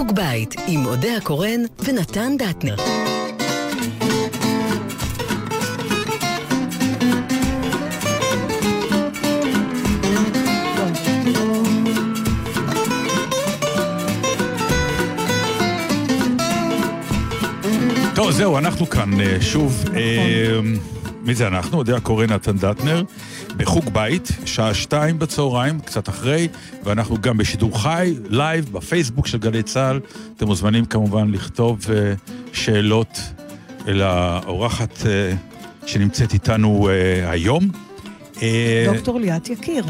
חוג בית עם אודה הקורן ונתן דטנר. טוב, זהו, אנחנו כאן אה, שוב. אה, מי זה אנחנו? יודע קורא נתן דטנר, בחוג בית, שעה שתיים בצהריים, קצת אחרי, ואנחנו גם בשידור חי, לייב, בפייסבוק של גלי צה"ל. אתם מוזמנים כמובן לכתוב אה, שאלות אל האורחת שנמצאת איתנו היום. דוקטור ליאת יקיר.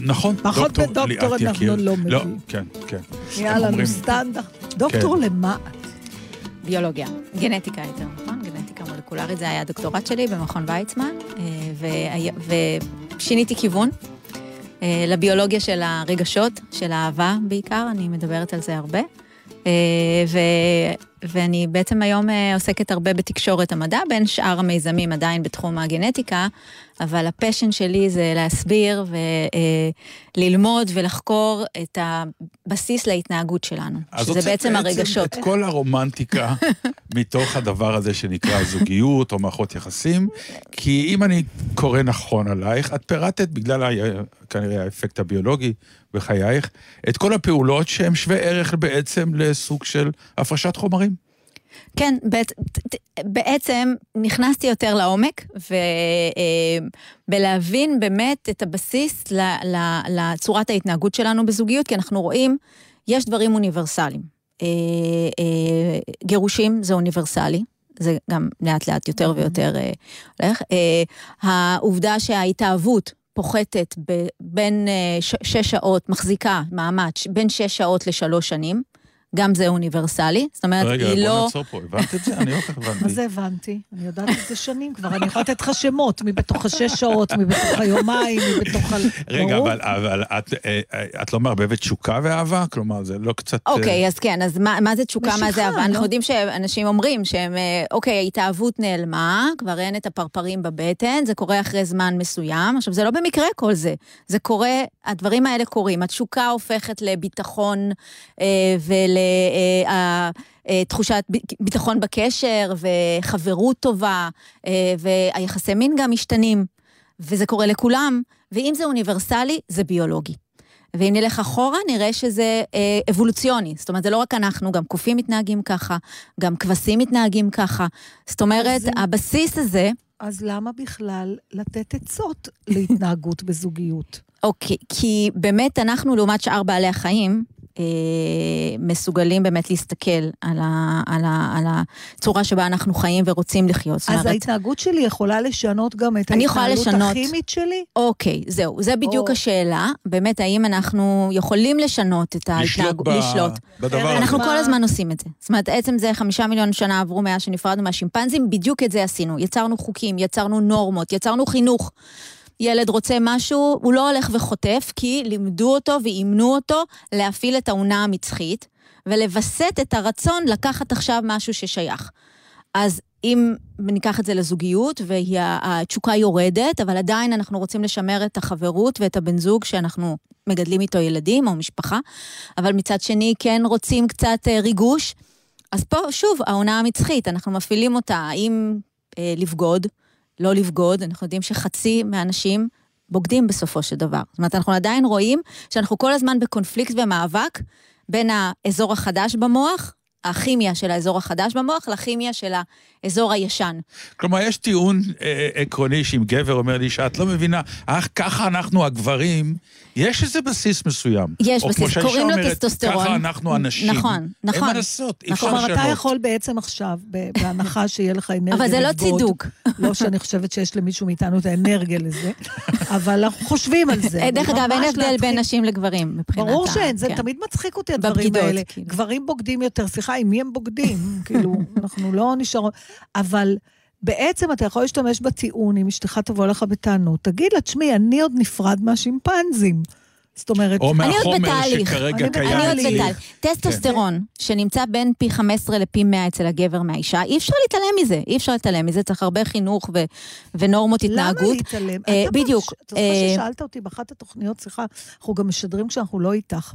נכון, פחות בדוקטור אנחנו לא, לא מבינים. לא, כן, כן. נהיה לנו סטנדרט. דוקטור כן. למה? ביולוגיה, גנטיקה יותר, נכון? מולקולרית, זה היה הדוקטורט שלי במכון ויצמן, אה, ושיניתי כיוון אה, לביולוגיה של הרגשות, של האהבה בעיקר, אני מדברת על זה הרבה. אה, ו, ואני בעצם היום עוסקת הרבה בתקשורת המדע, בין שאר המיזמים עדיין בתחום הגנטיקה, אבל הפשן שלי זה להסביר וללמוד ולחקור את הבסיס להתנהגות שלנו, שזה בעצם הרגשות. את כל הרומנטיקה מתוך הדבר הזה שנקרא זוגיות או מערכות יחסים, כי אם אני קורא נכון עלייך, את פירטת, בגלל כנראה האפקט הביולוגי בחייך, את כל הפעולות שהן שווה ערך בעצם לסוג של הפרשת חומרים. כן, בעצם נכנסתי יותר לעומק, ולהבין אה, באמת את הבסיס לצורת ההתנהגות שלנו בזוגיות, כי אנחנו רואים, יש דברים אוניברסליים. אה, אה, גירושים זה אוניברסלי, זה גם לאט לאט יותר ויותר הולך. העובדה שההתאהבות פוחתת בין שש שעות, מחזיקה מעמד בין שש שעות לשלוש שנים. גם זה אוניברסלי. זאת אומרת, רגע, היא לא... רגע, בוא נעצור פה, הבנת את זה? אני לא כך הבנתי. מה זה הבנתי? אני יודעת את זה שנים כבר, אני יכולה לתת לך שמות, מבתוך השש שעות, מבתוך היומיים, מבתוך ה... רגע, אבל, אבל את, אה, את לא מערבבת תשוקה ואהבה? כלומר, זה לא קצת... אוקיי, אז כן, אז מה, מה זה תשוקה, מה זה אהבה? לא? אנחנו יודעים שאנשים אומרים שהם, אה, אוקיי, ההתאהבות נעלמה, כבר אין את הפרפרים בבטן, זה קורה אחרי זמן מסוים. עכשיו, זה לא במקרה כל זה. זה קורה, הדברים האלה קורים. התשוקה הופכת לביטחון אה, ול... תחושת ביטחון בקשר וחברות טובה, אה, והיחסי מין גם משתנים, וזה קורה לכולם, ואם זה אוניברסלי, זה ביולוגי. ואם נלך אחורה, נראה שזה אה, אבולוציוני. זאת אומרת, זה לא רק אנחנו, גם קופים מתנהגים ככה, גם כבשים מתנהגים ככה. זאת אומרת, זה... הבסיס הזה... אז למה בכלל לתת עצות להתנהגות בזוגיות? אוקיי, כי באמת אנחנו, לעומת שאר בעלי החיים, אה, מסוגלים באמת להסתכל על, ה, על, ה, על הצורה שבה אנחנו חיים ורוצים לחיות. אז אומרת, ההתנהגות שלי יכולה לשנות גם את ההתנהלות לשנות, הכימית שלי? אוקיי, זהו, זה בדיוק או... השאלה. באמת, האם אנחנו יכולים לשנות את ההתנהגות, לשלוט, ב... לשלוט. בדבר הזה. אנחנו כל הזמן עושים את זה. זאת אומרת, עצם זה חמישה מיליון שנה עברו מאז שנפרדנו מהשימפנזים, בדיוק את זה עשינו. יצרנו חוקים, יצרנו נורמות, יצרנו חינוך. ילד רוצה משהו, הוא לא הולך וחוטף, כי לימדו אותו ואימנו אותו להפעיל את האונה המצחית, ולווסת את הרצון לקחת עכשיו משהו ששייך. אז אם ניקח את זה לזוגיות, והתשוקה יורדת, אבל עדיין אנחנו רוצים לשמר את החברות ואת הבן זוג שאנחנו מגדלים איתו ילדים או משפחה, אבל מצד שני כן רוצים קצת אה, ריגוש, אז פה שוב, העונה המצחית, אנחנו מפעילים אותה, האם אה, לבגוד, לא לבגוד, אנחנו יודעים שחצי מהאנשים בוגדים בסופו של דבר. זאת אומרת, אנחנו עדיין רואים שאנחנו כל הזמן בקונפליקט ומאבק בין האזור החדש במוח הכימיה של האזור החדש במוח לכימיה של האזור הישן. כלומר, יש טיעון אה, עקרוני שאם גבר אומר לי שאת לא מבינה, אך ככה אנחנו הגברים, יש איזה בסיס מסוים. יש בסיס, קוראים לו טסטוסטרון. ככה אנחנו אנשים. נכון, נכון. אין מה לעשות, אי אפשר לשנות. כלומר, אתה יכול בעצם עכשיו, בהנחה שיהיה לך אנרגיה אבל זה לא צידוק. לא שאני חושבת שיש למישהו מאיתנו את האנרגיה לזה, אבל אנחנו חושבים על זה. דרך אגב, אין הבדל בין נשים לגברים מבחינת ברור שאין, זה כן. תמיד מצחיק אותי הדברים האלה. כאילו. גברים בוגדים יותר, סליחה, עם מי הם בוגדים? כאילו, אנחנו לא נשארות... אבל... בעצם אתה יכול להשתמש בטיעון, אם אשתך תבוא לך בטענות, תגיד לה, תשמעי, אני עוד נפרד מהשימפנזים. זאת אומרת... או אני עוד מהחומר בתהליך. שכרגע אני קיים. אני עוד לי. בתהליך. טסטוסטרון, שנמצא בין פי 15 לפי 100 אצל הגבר מהאישה, אי אפשר להתעלם מזה, אי אפשר להתעלם מזה, צריך הרבה חינוך ו- ונורמות התנהגות. למה להתעלם? אה, אתה בדיוק, אתה זוכר אה, ששאלת אותי באחת התוכניות, סליחה, אנחנו גם משדרים כשאנחנו לא איתך.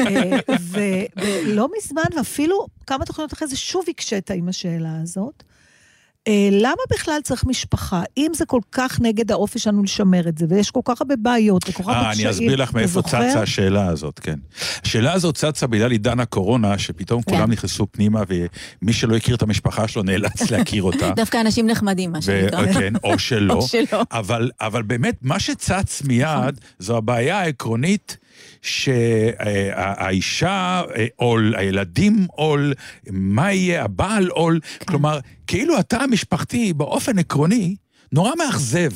אה, ו- ולא מזמן, ואפילו כמה תוכניות אחרי זה, שוב הקשית עם השאלה הזאת. אה, למה בכלל צריך משפחה? אם זה כל כך נגד האופי שלנו לשמר את זה, ויש כל כך הרבה בעיות וכל כך הרבה אה, קשיים. אני אסביר לך אתה מאיפה זוכר? צצה השאלה הזאת, כן. השאלה הזאת צצה בגלל עידן הקורונה, שפתאום כן. כולם נכנסו פנימה, ומי שלא הכיר את המשפחה שלו נאלץ להכיר אותה. דווקא אנשים נחמדים, מה שנקרא. כן, או שלא. או שלא. אבל, אבל באמת, מה שצץ מיד, זו הבעיה העקרונית שהאישה עול, הילדים עול, מה יהיה, הבעל עול. כלומר, כאילו התא המשפחתי, באופן עקרוני, נורא מאכזב.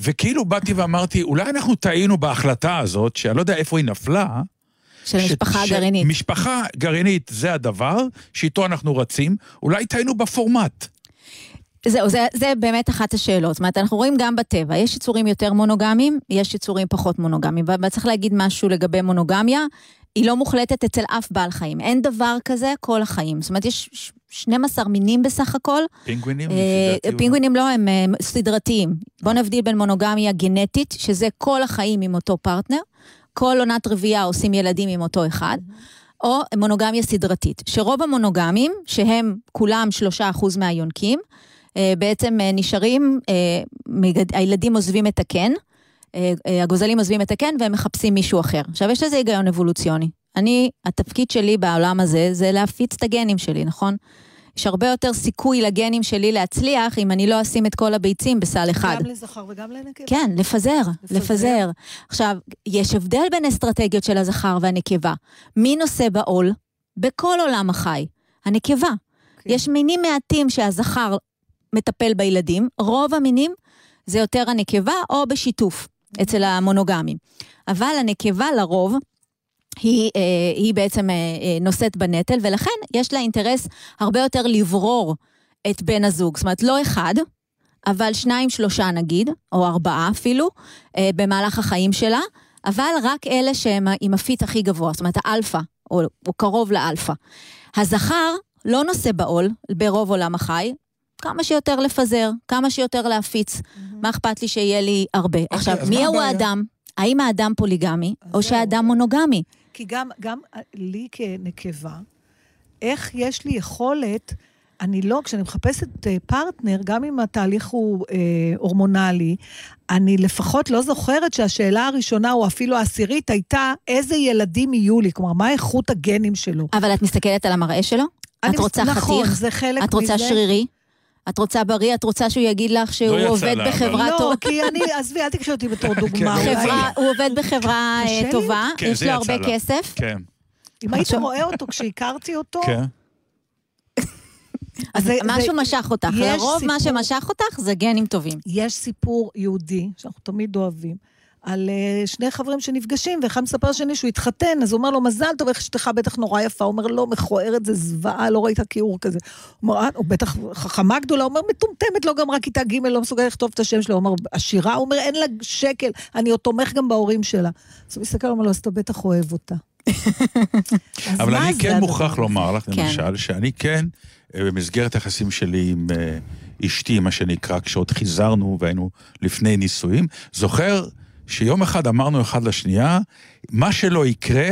וכאילו באתי ואמרתי, אולי אנחנו טעינו בהחלטה הזאת, שאני לא יודע איפה היא נפלה. של המשפחה ש- הגרעינית. משפחה גרעינית זה הדבר, שאיתו אנחנו רצים, אולי טעינו בפורמט. זהו, זה, זה באמת אחת השאלות. זאת אומרת, אנחנו רואים גם בטבע, יש יצורים יותר מונוגמיים, יש יצורים פחות מונוגמיים. וצריך להגיד משהו לגבי מונוגמיה, היא לא מוחלטת אצל אף בעל חיים. אין דבר כזה כל החיים. זאת אומרת, יש ש- 12 מינים בסך הכל. פינגווינים? אה, פינגווינים לא, הם אה, סדרתיים. בואו נבדיל בין מונוגמיה גנטית, שזה כל החיים עם אותו פרטנר, כל עונת רבייה עושים ילדים עם אותו אחד, או מונוגמיה סדרתית, שרוב המונוגמים, שהם כולם 3% מהיונקים, אה, בעצם אה, נשארים, אה, הילדים עוזבים את הקן, אה, אה, הגוזלים עוזבים את הקן והם מחפשים מישהו אחר. עכשיו, יש לזה היגיון אבולוציוני. אני, התפקיד שלי בעולם הזה זה להפיץ את הגנים שלי, נכון? יש הרבה יותר סיכוי לגנים שלי להצליח אם אני לא אשים את כל הביצים בסל אחד. גם לזכר וגם לנקבה. כן, לפזר, לפזר. לפזר. עכשיו, יש הבדל בין אסטרטגיות של הזכר והנקבה. מי נושא בעול? בכל עולם החי. הנקבה. כן. יש מינים מעטים שהזכר מטפל בילדים, רוב המינים זה יותר הנקבה או בשיתוף אצל המונוגמים. אבל הנקבה לרוב, היא, אה, היא בעצם אה, אה, נושאת בנטל, ולכן יש לה אינטרס הרבה יותר לברור את בן הזוג. זאת אומרת, לא אחד, אבל שניים, שלושה נגיד, או ארבעה אפילו, במהלך החיים שלה, אבל רק אלה שהם עם ה fit הכי גבוה, זאת אומרת האלפא, או, או קרוב לאלפא. הזכר לא נושא בעול ברוב עולם החי, כמה שיותר לפזר, כמה שיותר להפיץ. מה אכפת לי שיהיה לי הרבה? עכשיו, אז מי מה הוא? האדם? האם האדם פוליגמי, או. שהאדם מונוגמי? כי גם, גם לי כנקבה, איך יש לי יכולת, אני לא, כשאני מחפשת אה, פרטנר, גם אם התהליך הוא אה, הורמונלי, אני לפחות לא זוכרת שהשאלה הראשונה, או אפילו העשירית, הייתה איזה ילדים יהיו לי, כלומר, מה איכות הגנים שלו. אבל את מסתכלת על המראה שלו? את רוצה מס- נכון, חתיך? זה חלק מזה. את רוצה שרירי? את רוצה בריא? את רוצה שהוא יגיד לך שהוא לא עובד לה. בחברה לא, טובה? כי אני, עזבי, אל תקשי אותי בתור דוגמה. כן. חברה, הוא עובד בחברה אה. טובה, כן, יש לו הרבה לה. כסף. כן, אם היית רואה אותו כשהכרתי אותו, כן. אז זה- משהו זה- משך אותך. יש לרוב מה סיפור- שמשך אותך זה גנים טובים. יש סיפור יהודי, שאנחנו תמיד אוהבים, על uh, שני חברים שנפגשים, ואחד מספר לשני שהוא התחתן, אז הוא אומר לו, מזל טוב, איך אשתך בטח נורא יפה. הוא אומר, לא, מכוערת, זה זוועה, לא ראית כיעור כזה. הוא אומר, "אה, הוא בטח חכמה גדולה, הוא אומר, מטומטמת, לא גמרה כיתה ג', לא מסוגלת לכתוב את השם שלה. הוא אומר, עשירה? הוא אומר, אין לה שקל, אני עוד תומך גם בהורים שלה. אז הוא מסתכל, הוא אומר לו, אז אתה בטח אוהב אותה. אבל אני כן מוכרח? לומר לך, כן. למשל, שאני כן, אה, במסגרת היחסים שלי עם אה, אשתי, מה שנקרא, כשעוד חיזרנו והיינו לפני נישואים, זוכר שיום אחד אמרנו אחד לשנייה, מה שלא יקרה,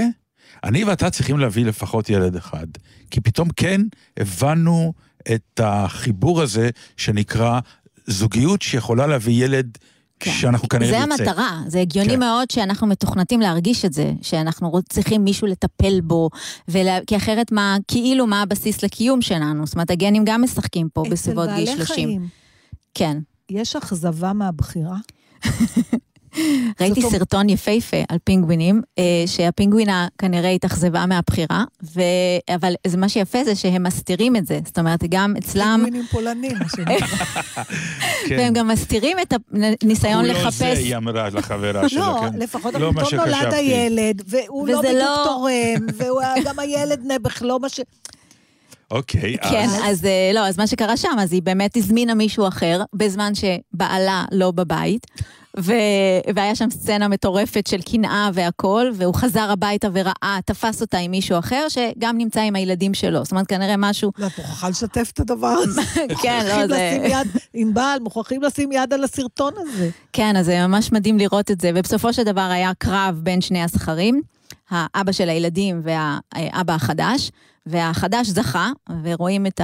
אני ואתה צריכים להביא לפחות ילד אחד. כי פתאום כן הבנו את החיבור הזה שנקרא זוגיות שיכולה להביא ילד כן. שאנחנו כנראה זה נרצה. המטרה, זה הגיוני כן. מאוד שאנחנו מתוכנתים להרגיש את זה, שאנחנו צריכים מישהו לטפל בו, ולה... כי אחרת מה, כאילו מה הבסיס לקיום שלנו? זאת אומרת, הגנים גם משחקים פה בסביבות גיל 30. אצל בעלי חיים, כן. יש אכזבה מהבחירה? ראיתי סרטון יפהפה על פינגווינים, אה, שהפינגווינה כנראה התאכזבה מהבחירה, ו... אבל זה מה שיפה זה שהם מסתירים את זה. זאת אומרת, גם אצלם, פינגווינים פולנים, מה שנקרא. כן. והם גם מסתירים את הניסיון הוא לא זה, לחפש. היא אמרה לחברה שלו, לא, כן? לפחות לא מה פתאום נולד. הילד, והוא לא וזה בדיוק לא- תורם, וגם הילד נעבך, לא מה ש... אוקיי, כן, אז... אז אה, לא, אז מה שקרה שם, אז היא באמת הזמינה מישהו אחר, בזמן שבעלה לא בבית, ו... והיה שם סצנה מטורפת של קנאה והכול, והוא חזר הביתה וראה, תפס אותה עם מישהו אחר, שגם נמצא עם הילדים שלו. זאת אומרת, כנראה משהו... לא, את מוכרחה לשתף את הדבר הזה. כן, לא, זה... יד, ענבל, מוכרחים לשים יד על הסרטון הזה. כן, אז זה ממש מדהים לראות את זה, ובסופו של דבר היה קרב בין שני הזכרים, האבא של הילדים והאבא החדש, והחדש זכה, ורואים את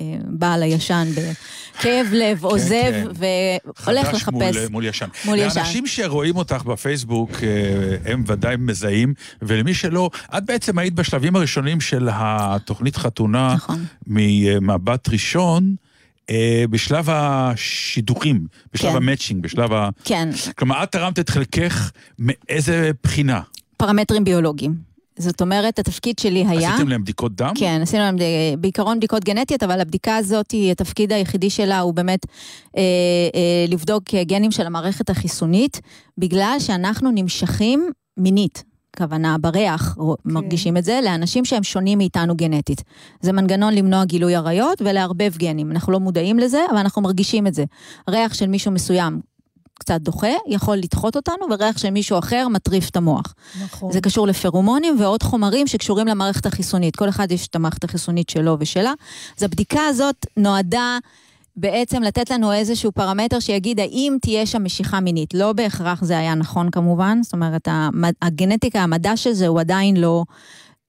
הבעל הישן בכאב לב, עוזב, כן. והולך חדש לחפש. מול, מול ישן. מול ישן. לאנשים שרואים אותך בפייסבוק, אה, הם ודאי מזהים, ולמי שלא, את בעצם היית בשלבים הראשונים של התוכנית חתונה נכון. ממבט ראשון. אה, בשלב השידוכים, בשלב כן. המצ'ינג, בשלב ה... כן, כלומר, את תרמת את חלקך מאיזה בחינה? פרמטרים ביולוגיים. זאת אומרת, התפקיד שלי היה... עשיתם להם בדיקות דם? כן, עשינו להם אה, בעיקרון בדיקות גנטיות, אבל הבדיקה הזאת, היא- התפקיד היחידי שלה הוא באמת אה, אה, לבדוק גנים של המערכת החיסונית, בגלל שאנחנו נמשכים מינית. כוונה בריח, כן. מרגישים את זה, לאנשים שהם שונים מאיתנו גנטית. זה מנגנון למנוע גילוי עריות ולערבב גנים. אנחנו לא מודעים לזה, אבל אנחנו מרגישים את זה. ריח של מישהו מסוים קצת דוחה, יכול לדחות אותנו, וריח של מישהו אחר מטריף את המוח. נכון. זה קשור לפרומונים ועוד חומרים שקשורים למערכת החיסונית. כל אחד יש את המערכת החיסונית שלו ושלה. אז הבדיקה הזאת נועדה בעצם לתת לנו איזשהו פרמטר שיגיד האם תהיה שם משיכה מינית. לא בהכרח זה היה נכון כמובן, זאת אומרת, הגנטיקה, המדע של זה הוא עדיין לא...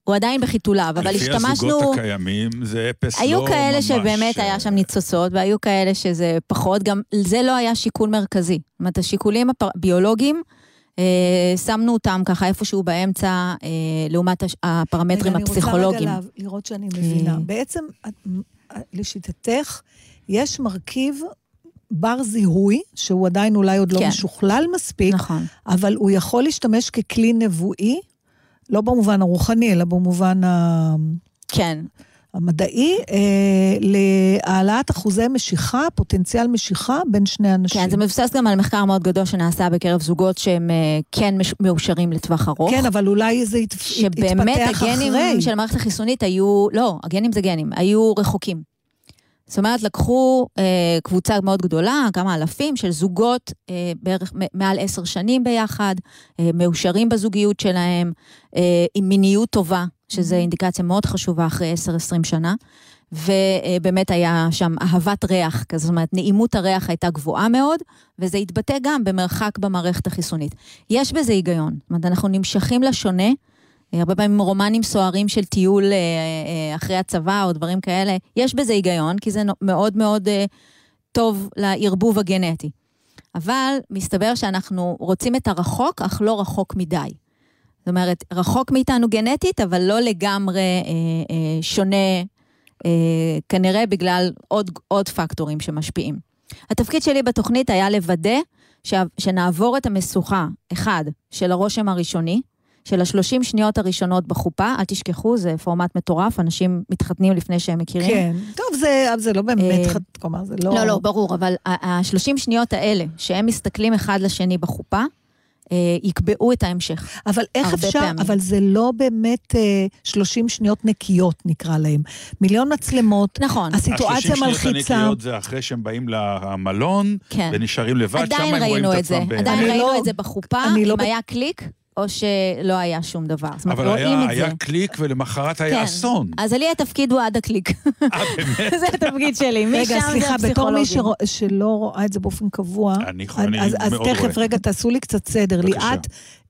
הוא עדיין בחיתוליו, אבל לפי השתמשנו... הזוגות הקיימים, זה אפס לא היו ממש... כאלה שבאמת אה, היה שם ניצוצות, והיו כאלה שזה פחות, גם זה לא היה שיקול מרכזי. זאת אומרת, השיקולים הביולוגיים, אה, שמנו אותם ככה איפשהו באמצע, אה, לעומת הש- הפרמטרים רגע, הפסיכולוגיים. אני רוצה רגע לראות שאני מבינה. אה. בעצם, את- לשיטתך, יש מרכיב בר זיהוי, שהוא עדיין אולי עוד לא כן. משוכלל מספיק, נכון. אבל הוא יכול להשתמש ככלי נבואי, לא במובן הרוחני, אלא במובן ה- כן, המדעי, אה, להעלאת אחוזי משיכה, פוטנציאל משיכה בין שני אנשים. כן, זה מבוסס גם על מחקר מאוד גדול שנעשה בקרב זוגות שהם אה, כן מש- מאושרים לטווח ארוך. כן, אבל אולי זה ית- שבאמת יתפתח הגנים אחרי. של המערכת החיסונית היו, לא, הגנים זה גנים, היו רחוקים. זאת אומרת, לקחו אה, קבוצה מאוד גדולה, כמה אלפים של זוגות, אה, בערך מעל עשר שנים ביחד, אה, מאושרים בזוגיות שלהם, אה, עם מיניות טובה, שזו אינדיקציה מאוד חשובה אחרי 10-20 שנה. ובאמת היה שם אהבת ריח, זאת אומרת, נעימות הריח הייתה גבוהה מאוד, וזה התבטא גם במרחק במערכת החיסונית. יש בזה היגיון, זאת אומרת, אנחנו נמשכים לשונה, אה, הרבה פעמים רומנים סוערים של טיול אה, אה, אחרי הצבא או דברים כאלה, יש בזה היגיון, כי זה מאוד מאוד אה, טוב לערבוב הגנטי. אבל מסתבר שאנחנו רוצים את הרחוק, אך לא רחוק מדי. זאת אומרת, רחוק מאיתנו גנטית, אבל לא לגמרי אה, אה, שונה, אה, כנראה בגלל עוד, עוד פקטורים שמשפיעים. התפקיד שלי בתוכנית היה לוודא שנעבור את המשוכה, אחד, של הרושם הראשוני, של השלושים שניות הראשונות בחופה, אל תשכחו, זה פורמט מטורף, אנשים מתחתנים לפני שהם מכירים. כן. טוב, זה, זה לא באמת, אה, כלומר, זה לא... לא, לא, ברור, אבל ה-30 שניות האלה, שהם מסתכלים אחד לשני בחופה, אה, יקבעו את ההמשך. אבל איך הרבה אפשר, פעמים. אבל זה לא באמת אה, 30 שניות נקיות, נקרא להם. מיליון מצלמות, נכון, הסיטואציה ה-30 שניות מלחיצה. הנקיות זה אחרי שהם באים למלון, כן. ונשארים לבד, שם עדיין הם רואים ראינו את את זה, עצמם. ב- עדיין אני ראינו לא- את זה בחופה, אני לא אם ב- היה קליק, או שלא היה שום דבר. זאת אומרת, אבל רואים היה, את זה. היה קליק ולמחרת היה כן. אסון. אז לי התפקיד הוא עד הקליק. אה, באמת? זה התפקיד שלי, משם רגע, סליחה, בתור מי. שרוא- שלא רואה את זה באופן קבוע, אני יכול- אני אז, אז מאוד תכף, רואה. רגע, תעשו לי קצת סדר. בבקשה. ליאת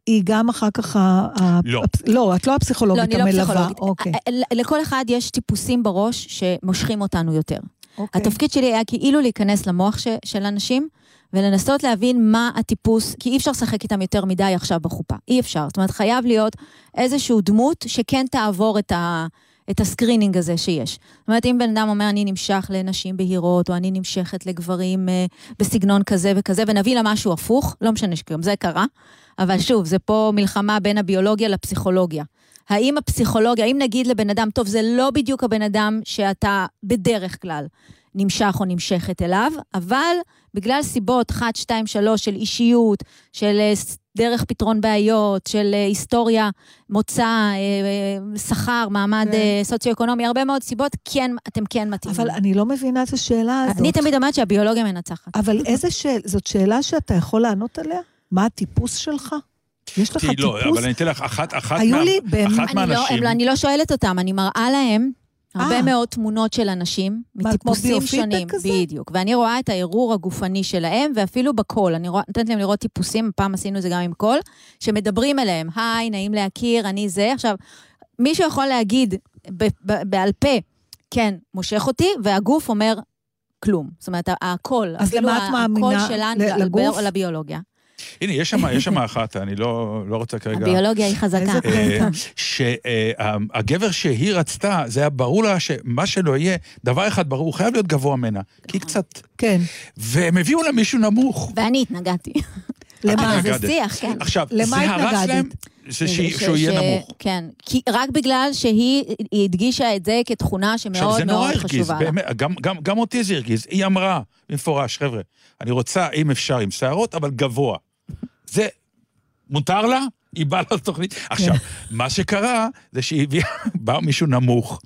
היא גם אחר כך ה... לא. לא, את לא לא, הפסיכולוגית אני לא המלווה. פסיכולוגית. אוקיי. ל- לכל אחד יש טיפוסים בראש שמושכים אותנו יותר. אוקיי. התפקיד שלי היה כאילו להיכנס למוח ש, של אנשים ולנסות להבין מה הטיפוס, כי אי אפשר לשחק איתם יותר מדי עכשיו בחופה. אי אפשר. זאת אומרת, חייב להיות איזושהי דמות שכן תעבור את, ה, את ה screening הזה שיש. זאת אומרת, אם בן אדם אומר, אני נמשך לנשים בהירות, או אני נמשכת לגברים אה, בסגנון כזה וכזה, ונביא לה משהו הפוך, לא משנה שגם זה קרה, אבל שוב, זה פה מלחמה בין הביולוגיה לפסיכולוגיה. האם הפסיכולוגיה, האם נגיד לבן אדם, טוב, זה לא בדיוק הבן אדם שאתה בדרך כלל נמשך או נמשכת אליו, אבל בגלל סיבות 1, 2, 3 של אישיות, של אה, דרך פתרון בעיות, של אה, היסטוריה, מוצא, אה, שכר, מעמד כן. סוציו-אקונומי, הרבה מאוד סיבות, כן, אתם כן מתאימים. אבל אני לא מבינה את השאלה הזאת. אני תמיד אומרת שהביולוגיה מנצחת. אבל איזה שאלה, זאת שאלה שאתה יכול לענות עליה? מה הטיפוס שלך? יש לך לא, טיפוס? אבל אני אתן לך אחת, אחת היו מה- לי אחת אני לא, מהאנשים... הם לא, אני לא שואלת אותם, אני מראה להם הרבה אה. מאוד תמונות של אנשים, מטיפוסים שונים. כזה? בדיוק. ואני רואה את הערעור הגופני שלהם, ואפילו בקול. אני רואה- נותנת להם לראות טיפוסים, פעם עשינו את זה גם עם קול, שמדברים אליהם, היי, נעים להכיר, אני זה. עכשיו, מישהו יכול להגיד בעל פה, כן, מושך אותי, והגוף אומר, כלום. זאת אומרת, הקול, אז אפילו למה את ה- מאמינה? הקול שלנו, לגוף? לביולוגיה. הנה, יש שם, אחת, אני לא, לא רוצה כרגע... הביולוגיה היא חזקה. קטע. שהגבר שהיא רצתה, זה היה ברור לה שמה שלא יהיה, דבר אחד ברור, הוא חייב להיות גבוה ממנה. כי היא קצת... כן. והם הביאו לה מישהו נמוך. ואני התנגדתי. למה? זה. שיח, כן. עכשיו, למה זה הרס? להם, זה שהיא- ש- שהוא יהיה נמוך. כן, כי רק בגלל שהיא היא הדגישה את זה כתכונה עכשיו, שמאוד זה נורא מאוד הרגיז, חשובה לה. באמת, גם, גם, גם אותי זה הרגיז. היא אמרה במפורש, חבר'ה, אני רוצה, אם אפשר, עם שערות, אבל גבוה. זה מותר לה? היא באה לתוכנית. עכשיו, מה שקרה, זה שהיא הביאה, בא מישהו נמוך.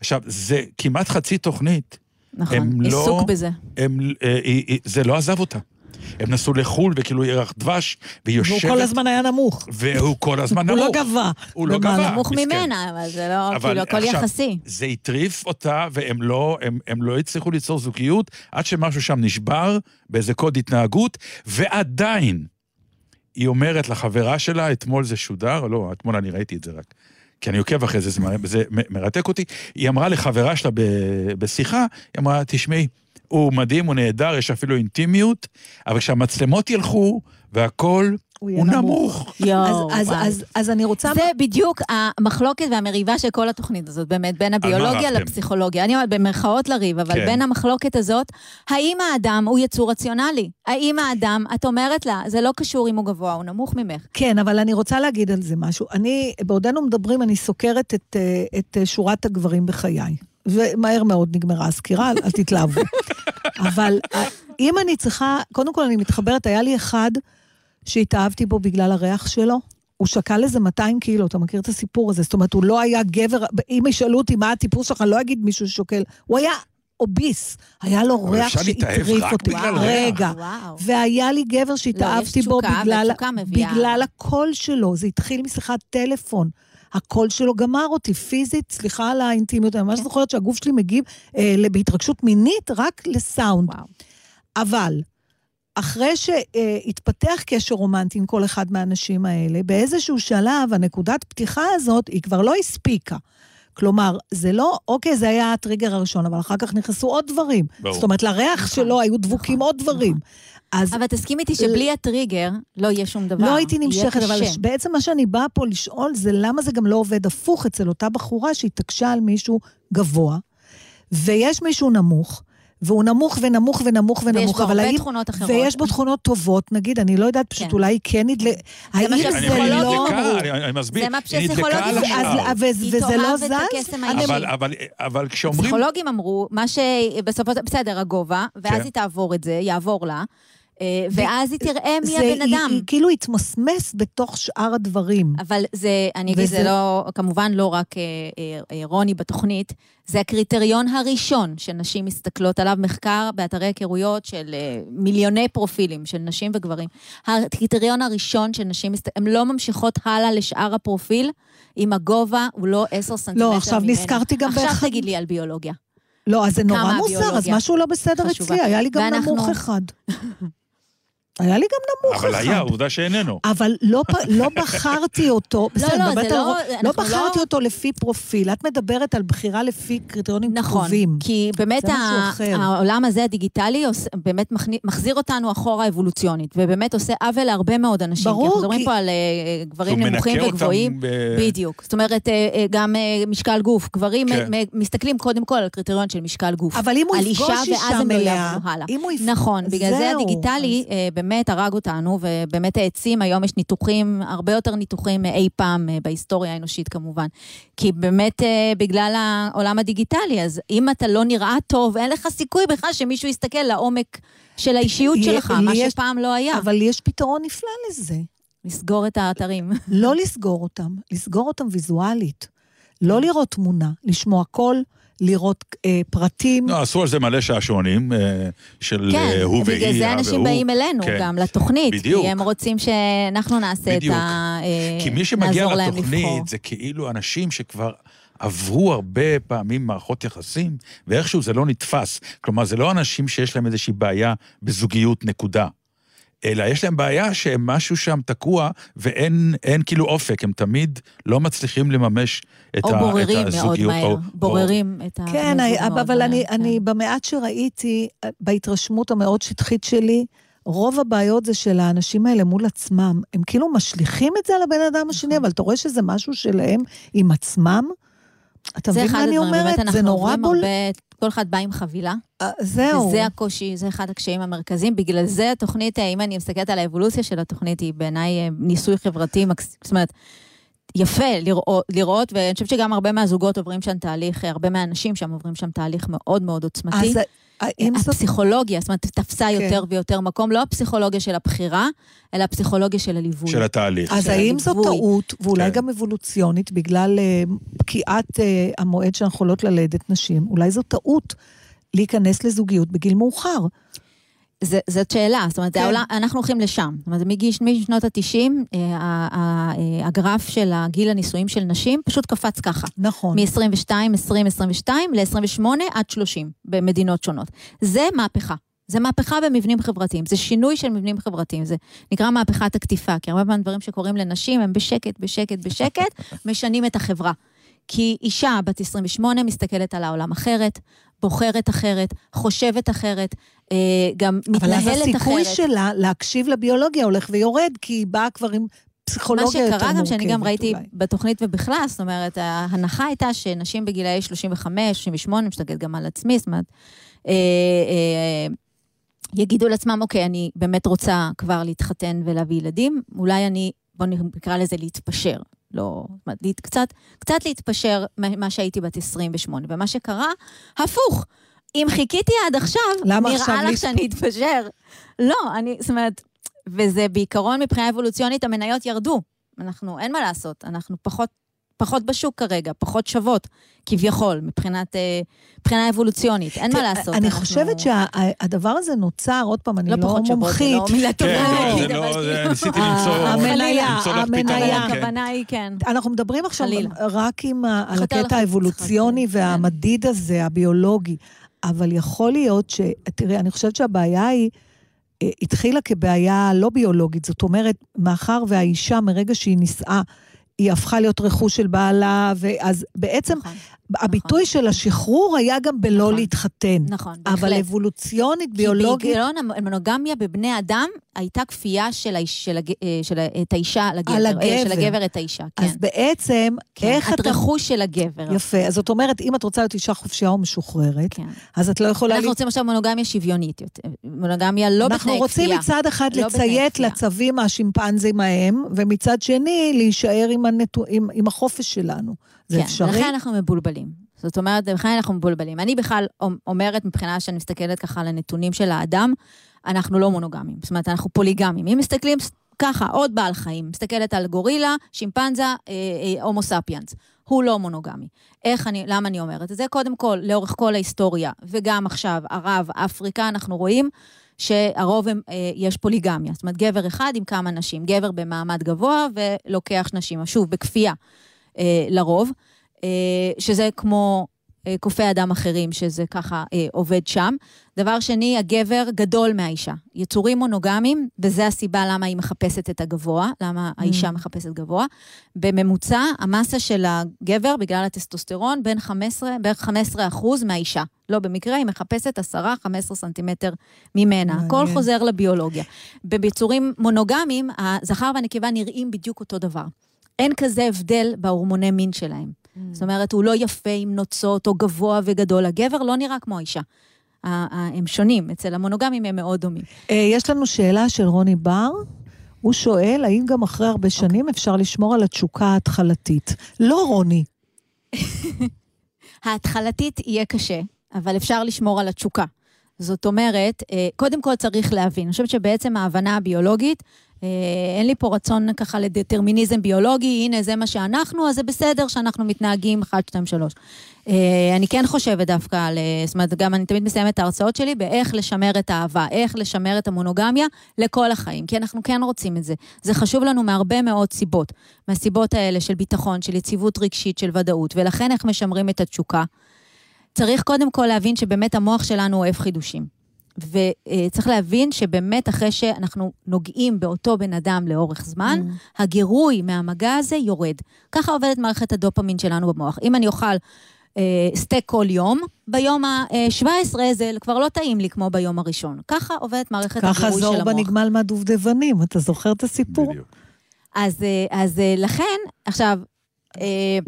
עכשיו, זה כמעט חצי תוכנית. נכון, לא- עיסוק בזה. הם, אה, היא- היא- זה לא עזב אותה. הם נסעו לחו"ל, וכאילו ירח דבש, והיא והוא יושבת... כל הזמן היה נמוך. והוא כל הזמן הוא נמוך. לא גבה. הוא לא. גבה. נמוך. ממנה, אבל זה לא, אבל כאילו, הכל עכשיו, יחסי. זה הטריף אותה, והם לא, הם, הם לא הצליחו ליצור זוגיות עד שמשהו שם נשבר באיזה קוד התנהגות, ועדיין, היא אומרת לחברה שלה, אתמול זה שודר, לא, אתמול אני ראיתי את זה רק. כי אני עוקב אחרי זה, זה, מר- זה מ- מרתק אותי. היא אמרה לחברה שלה ב- בשיחה, היא אמרה, תשמעי, הוא מדהים, הוא נהדר, יש אפילו אינטימיות, אבל כשהמצלמות ילכו והכול, הוא יהיה הוא נמוך. יואו, אז, אז. אז, אז אני רוצה... זה בדיוק המחלוקת והמריבה של כל התוכנית הזאת, באמת, בין הביולוגיה? לפסיכולוגיה. אני אומרת, במרכאות לריב, אבל כן. בין המחלוקת הזאת, האם האדם הוא יצור רציונלי? האם האדם, את אומרת לה, זה לא קשור אם הוא גבוה, הוא נמוך ממך. כן, אבל אני רוצה להגיד על זה משהו. אני, בעודנו מדברים, אני סוקרת את, אה, את אה, שורת הגברים בחיי. ומהר מאוד נגמרה הסקירה, אל אל תתלהבו. אבל אה, אם אני צריכה, קודם כל אני מתחברת, היה לי אחד שהתאהבתי בו בגלל הריח שלו. הוא שקל איזה 200 קילו, אתה מכיר את הסיפור הזה? זאת אומרת, הוא לא היה גבר, אם ישאלו אותי מה הטיפוס שלך, אני לא אגיד מישהו ששוקל. הוא היה אוביס, היה לו אבל ריח אפשר להתאהב שהטריף רק אותי. בגלל וואו, ריח. רגע, וואו. והיה לי גבר שהתאהבתי בו תשוקה, בגלל. בגלל הקול שלו. זה התחיל משיחת טלפון. הקול שלו גמר אותי פיזית, סליחה על האינטימיות, אני ממש כן. זוכרת שהגוף שלי מגיב אה, בהתרגשות מינית רק לסאונד. וואו. אבל אחרי שהתפתח קשר רומנטי עם כל אחד מהאנשים האלה, באיזשהו שלב, הנקודת פתיחה הזאת, היא כבר לא הספיקה. כלומר, זה לא, אוקיי, זה היה הטריגר הראשון, אבל אחר כך נכנסו עוד דברים. ברור. זאת אומרת, לריח נכון, שלו היו דבוקים נכון, עוד דברים. אז אבל תסכים איתי שבלי הטריגר לא יהיה שום דבר. לא הייתי נמשכת, אבל קשה. בעצם מה שאני באה פה לשאול זה למה זה גם לא עובד הפוך אצל אותה בחורה שהתעקשה על מישהו גבוה, ויש מישהו נמוך, והוא נמוך ונמוך ונמוך ויש ונמוך, בו אבל הרבה האם... תכונות אחרות. ויש בו תכונות טובות, נגיד, אני לא יודעת, פשוט כן. אולי כן נדלק... האם זה לא... אני- אני מסביר, זה מה שפסיכולוגים אמרו. וזה לא זז? אבל, אבל, אבל כשאומרים... פסיכולוגים אמרו, מה שבסופו של בסדר, הגובה, ואז כן. היא תעבור את זה, יעבור לה, ואז היא תראה מי זה- הבן היא- אדם. היא כאילו התמסמס בתוך שאר הדברים. אבל זה, אני אגיד, וזה- זה לא, כמובן לא רק אה, אה, אה, רוני בתוכנית, זה הקריטריון הראשון שנשים מסתכלות עליו, מחקר באתרי היכרויות של אה, מיליוני פרופילים של נשים וגברים. הקריטריון הראשון של נשים, הן לא ממשיכות הלאה לשאר הפרופיל, אם הגובה הוא לא עשר סנטימטר ממנה. עכשיו נזכרתי גם עכשיו באחד- תגידי לי על ביולוגיה. לא, אז זה נורא מוזר, אז משהו לא בסדר. אצלי, היה לי גם נמוך אחד. היה לי גם נמוך אבל אחד. היה, עובדה שאיננו. אבל לא, לא בחרתי אותו, בסדר, לא, זה על לא- אנחנו לא בחרתי לא- אותו לפי פרופיל, את מדברת על בחירה לפי קריטריונים נכון, קרובים. כי באמת ה-. העולם הזה הדיגיטלי באמת מחזיר אותנו אחורה אבולוציונית, ובאמת עושה עוול להרבה מאוד אנשים. ברור, כי אנחנו מדברים כי- פה על אה, גברים נמוכים וגבוהים. ב- בדיוק. זאת אומרת, אה, אה, גם אה, משקל גוף. גברים כן. אה, מסתכלים קודם כל על קריטריון של משקל גוף. אבל אם הוא יפגוש אישה, אישה ואז הם לא מלאה, יעברו הלאה. אם הוא יפ- נכון, בגלל זה הדיגיטלי אה, באמת הרג אותנו, ובאמת העצים, היום יש ניתוחים, הרבה יותר ניתוחים מאי פעם אה, בהיסטוריה האנושית כמובן. כי באמת אה, בגלל העולם הדיגיטלי, אז אם אתה לא נראה טוב, אין לך סיכוי בכלל שמישהו יסתכל לעומק של האישיות שלך, לי מה יש- שפעם לא היה. אבל יש פתרון נפלא לזה. לסגור את האתרים. לא לסגור אותם, לסגור אותם ויזואלית. לא לראות תמונה, לשמוע קול, לראות אה, פרטים. לא, עשו על זה מלא שעשועונים אה, של כן, אה, הוא והיא, בגלל זה אנשים והוא. באים אלינו כן. גם לתוכנית. בדיוק. כי הם רוצים שאנחנו נעשה בדיוק. את ה... אה, כי מי שמגיע לבחור. לתוכנית זה כאילו אנשים שכבר עברו הרבה פעמים מערכות יחסים, ואיכשהו זה לא נתפס. כלומר, זה לא אנשים שיש להם איזושהי בעיה בזוגיות, נקודה. אלא יש להם בעיה שמשהו שם תקוע ואין אין כאילו אופק, הם תמיד לא מצליחים לממש את, או ה, בוררים את מאוד הזוגיות. מהר. או, בוררים את ה... כן, אני, מאוד אבל מהר, אני, כן. אני במעט שראיתי, בהתרשמות המאוד שטחית שלי, רוב הבעיות זה של האנשים האלה מול עצמם. הם כאילו משליכים את זה על הבן אדם השני, נכון. אבל אתה רואה שזה משהו שלהם עם עצמם? אתה זה מבין אחד מה אני הדברים, אומרת? באמת זה אנחנו נורא עוברים בול... הרבה, כל אחד בא עם חבילה. אה, זהו. וזה הקושי, זה אחד הקשיים המרכזיים. בגלל זה התוכנית, אה, אם אני מסתכלת על האבולוציה של התוכנית, היא בעיניי אה, ניסוי חברתי, זאת אומרת, יפה לראות, לראות, ואני חושבת שגם הרבה מהזוגות עוברים שם תהליך, הרבה מהאנשים שם עוברים שם תהליך מאוד מאוד עוצמתי. אז האם זאת... הפסיכולוגיה, זאת אומרת, תפסה כן. יותר ויותר מקום, לא הפסיכולוגיה של הבחירה, אלא הפסיכולוגיה של הליווי. של התהליך. אז של האם זו הליווי. טעות, ואולי כן. גם אבולוציונית, בגלל אה, פקיעת אה, המועד שאנחנו יכולות ללדת נשים, אולי זו טעות להיכנס לזוגיות בגיל מאוחר. זה, זאת שאלה, זאת אומרת, כן. העולם, אנחנו הולכים לשם. זאת אומרת, מגיש, משנות ה-90, הגרף של הגיל הנישואים של נשים פשוט קפץ ככה. נכון. מ-22, 20, 22 ל-28 עד 30 במדינות שונות. זה מהפכה. זה מהפכה במבנים חברתיים, זה שינוי של מבנים חברתיים, זה נקרא מהפכת הקטיפה, כי הרבה פעמים דברים שקורים לנשים הם בשקט, בשקט, בשקט, משנים את החברה. כי אישה בת 28 מסתכלת על העולם אחרת, בוחרת אחרת, חושבת אחרת, אה, גם אבל מתנהלת אז אחרת. הסיכוי שלה להקשיב לביולוגיה הולך ויורד, כי היא באה כבר עם מה פסיכולוגיה יותר מורכבת. שקרה גם שאני גם ראיתי אולי. בתוכנית ובכלל, זאת אומרת, ההנחה הייתה שנשים בגילאי 35, 38, מסתכלת גם על עצמי, זאת אומרת, אה, אה, יגידו לעצמם, אוקיי, אני באמת רוצה כבר להתחתן ולהביא ילדים, אולי אני, בואו נקרא לזה להתפשר. לא, קצת, קצת להתפשר ממה שהייתי בת 28. ומה שקרה, הפוך. אם חיכיתי עד עכשיו, למה עכשיו נראה לך להת- שאני אתפשר. לא, אני, זאת אומרת, וזה בעיקרון מבחינה אבולוציונית, המניות ירדו. אנחנו, אין מה לעשות, אנחנו פחות, פחות בשוק כרגע, פחות שוות, כביכול, מבחינת, אה, מבחינה אבולוציונית, אין מה לעשות. אני חושבת שהדבר הזה נוצר, עוד פעם, אני לא לא פחות שוות, זה מומחית. לא מילה טובה כן, להגיד, זה אבל לא, כאילו- ניסיתי אה, למצוא המניה, לך המניה. פתרון, אבל כן. הכוונה היא כן. אנחנו מדברים עכשיו. רק עם על הקטע האבולוציוני חלילה, כן. והמדיד הזה, הביולוגי, אבל יכול להיות ש... תראי, אני חושבת שהבעיה היא... אה, התחילה כבעיה לא ביולוגית, זאת אומרת, מאחר והאישה, מרגע שהיא נישאה, היא הפכה להיות רכוש של בעלה, ואז בעצם נכון, הביטוי של השחרור היה גם בלא נכון. להתחתן. נכון, אבל בהחלט. אבולוציונית, כי ביולוגית, בהיגיון המונוגמיה בבני אדם הייתה כפייה של, האיש, של, הג, אה, של את האישה על הגבר. על אה, הגבר. של הגבר את האישה, כן. אז בעצם, כן. איך את אתה... רכוש של הגבר. יפה, אז זאת אומרת, אם את רוצה להיות אישה חופשייה ומשוחררת, כן. אז את לא יכולה... אנחנו רוצים עכשיו מונוגמיה שוויונית יותר. מונוגמיה לא בתנאי אנחנו כפייה. רוצים מצד אחד לא לציית. לצווים השימפנזים ההם, ומצד שני להישאר עם, הנטו, עם, עם החופש שלנו. זה כן, אפשרי? ולכן אנחנו מבולבלים. זאת אומרת, לכן אנחנו מבולבלים. אני בכלל אומרת, מבחינה שאני מסתכלת ככה על הנתונים של האדם, אנחנו לא מונוגמים. זאת אומרת, אנחנו פוליגמים. אם מסתכלים ככה, עוד בעל חיים, מסתכלת על גורילה, שימפנזה, אה, אה, הומו ספיאנס. הוא לא מונוגמי. איך אני, למה אני אומרת את זה? קודם כל, לאורך כל ההיסטוריה, וגם עכשיו, ערב, אפריקה, אנחנו רואים שהרוב הם, אה, יש פוליגמיה. זאת אומרת, גבר אחד עם כמה נשים. גבר במעמד גבוה ולוקח נשים, שוב, בכפייה אה, לרוב. אה, שזה כמו אה, קופי אדם אחרים, שזה ככה אה, עובד שם. דבר שני, הגבר גדול מהאישה. יצורים מונוגמיים, וזו הסיבה למה היא מחפשת את הגבוה, למה האישה מחפשת גבוה. בממוצע, המסה של הגבר, בגלל הטסטוסטרון, בין 15, בערך 15 אחוז מהאישה. לא במקרה, היא מחפשת 10-15 סנטימטר ממנה. מעניין. הכל חוזר לביולוגיה. ביצורים מונוגמיים, הזכר והנקבה נראים בדיוק אותו דבר. אין כזה הבדל בהורמוני מין שלהם. זאת אומרת, הוא לא יפה עם נוצות או גבוה וגדול. הגבר לא נראה כמו האישה. הם שונים, אצל המונוגמים הם מאוד דומים. אה, יש לנו שאלה של רוני בר. הוא שואל, האם גם אחרי הרבה שנים אפשר לשמור על התשוקה ההתחלתית? לא, רוני. ההתחלתית יהיה קשה, אבל אפשר לשמור על התשוקה. זאת אומרת, אה, קודם כל צריך להבין, אני חושבת שבעצם ההבנה הביולוגית אין לי פה רצון ככה לדטרמיניזם ביולוגי, הנה זה מה שאנחנו, אז זה בסדר שאנחנו מתנהגים 1, 2, 3. אני כן חושבת דווקא על, אה, זאת אומרת, גם אני תמיד מסיימת את ההרצאות שלי באיך לשמר את האהבה, איך לשמר את המונוגמיה לכל החיים, כי אנחנו כן רוצים את זה. זה חשוב לנו מהרבה מאוד סיבות. מהסיבות האלה של ביטחון, של יציבות רגשית, של ודאות, ולכן איך משמרים את התשוקה. צריך קודם כל להבין שבאמת המוח שלנו אוהב חידושים. וצריך להבין שבאמת אחרי שאנחנו נוגעים באותו בן אדם לאורך זמן, mm. הגירוי מהמגע הזה יורד. ככה עובדת מערכת הדופמין שלנו במוח. אם אני אוכל אה, סטייק כל יום, ביום ה-17 זה כבר לא טעים לי כמו ביום הראשון. ככה עובדת מערכת הגירוי של המוח. ככה זור בנגמל מהדובדבנים, אתה זוכר את הסיפור? בדיוק. אז, אה, אז אה, לכן, עכשיו, אה,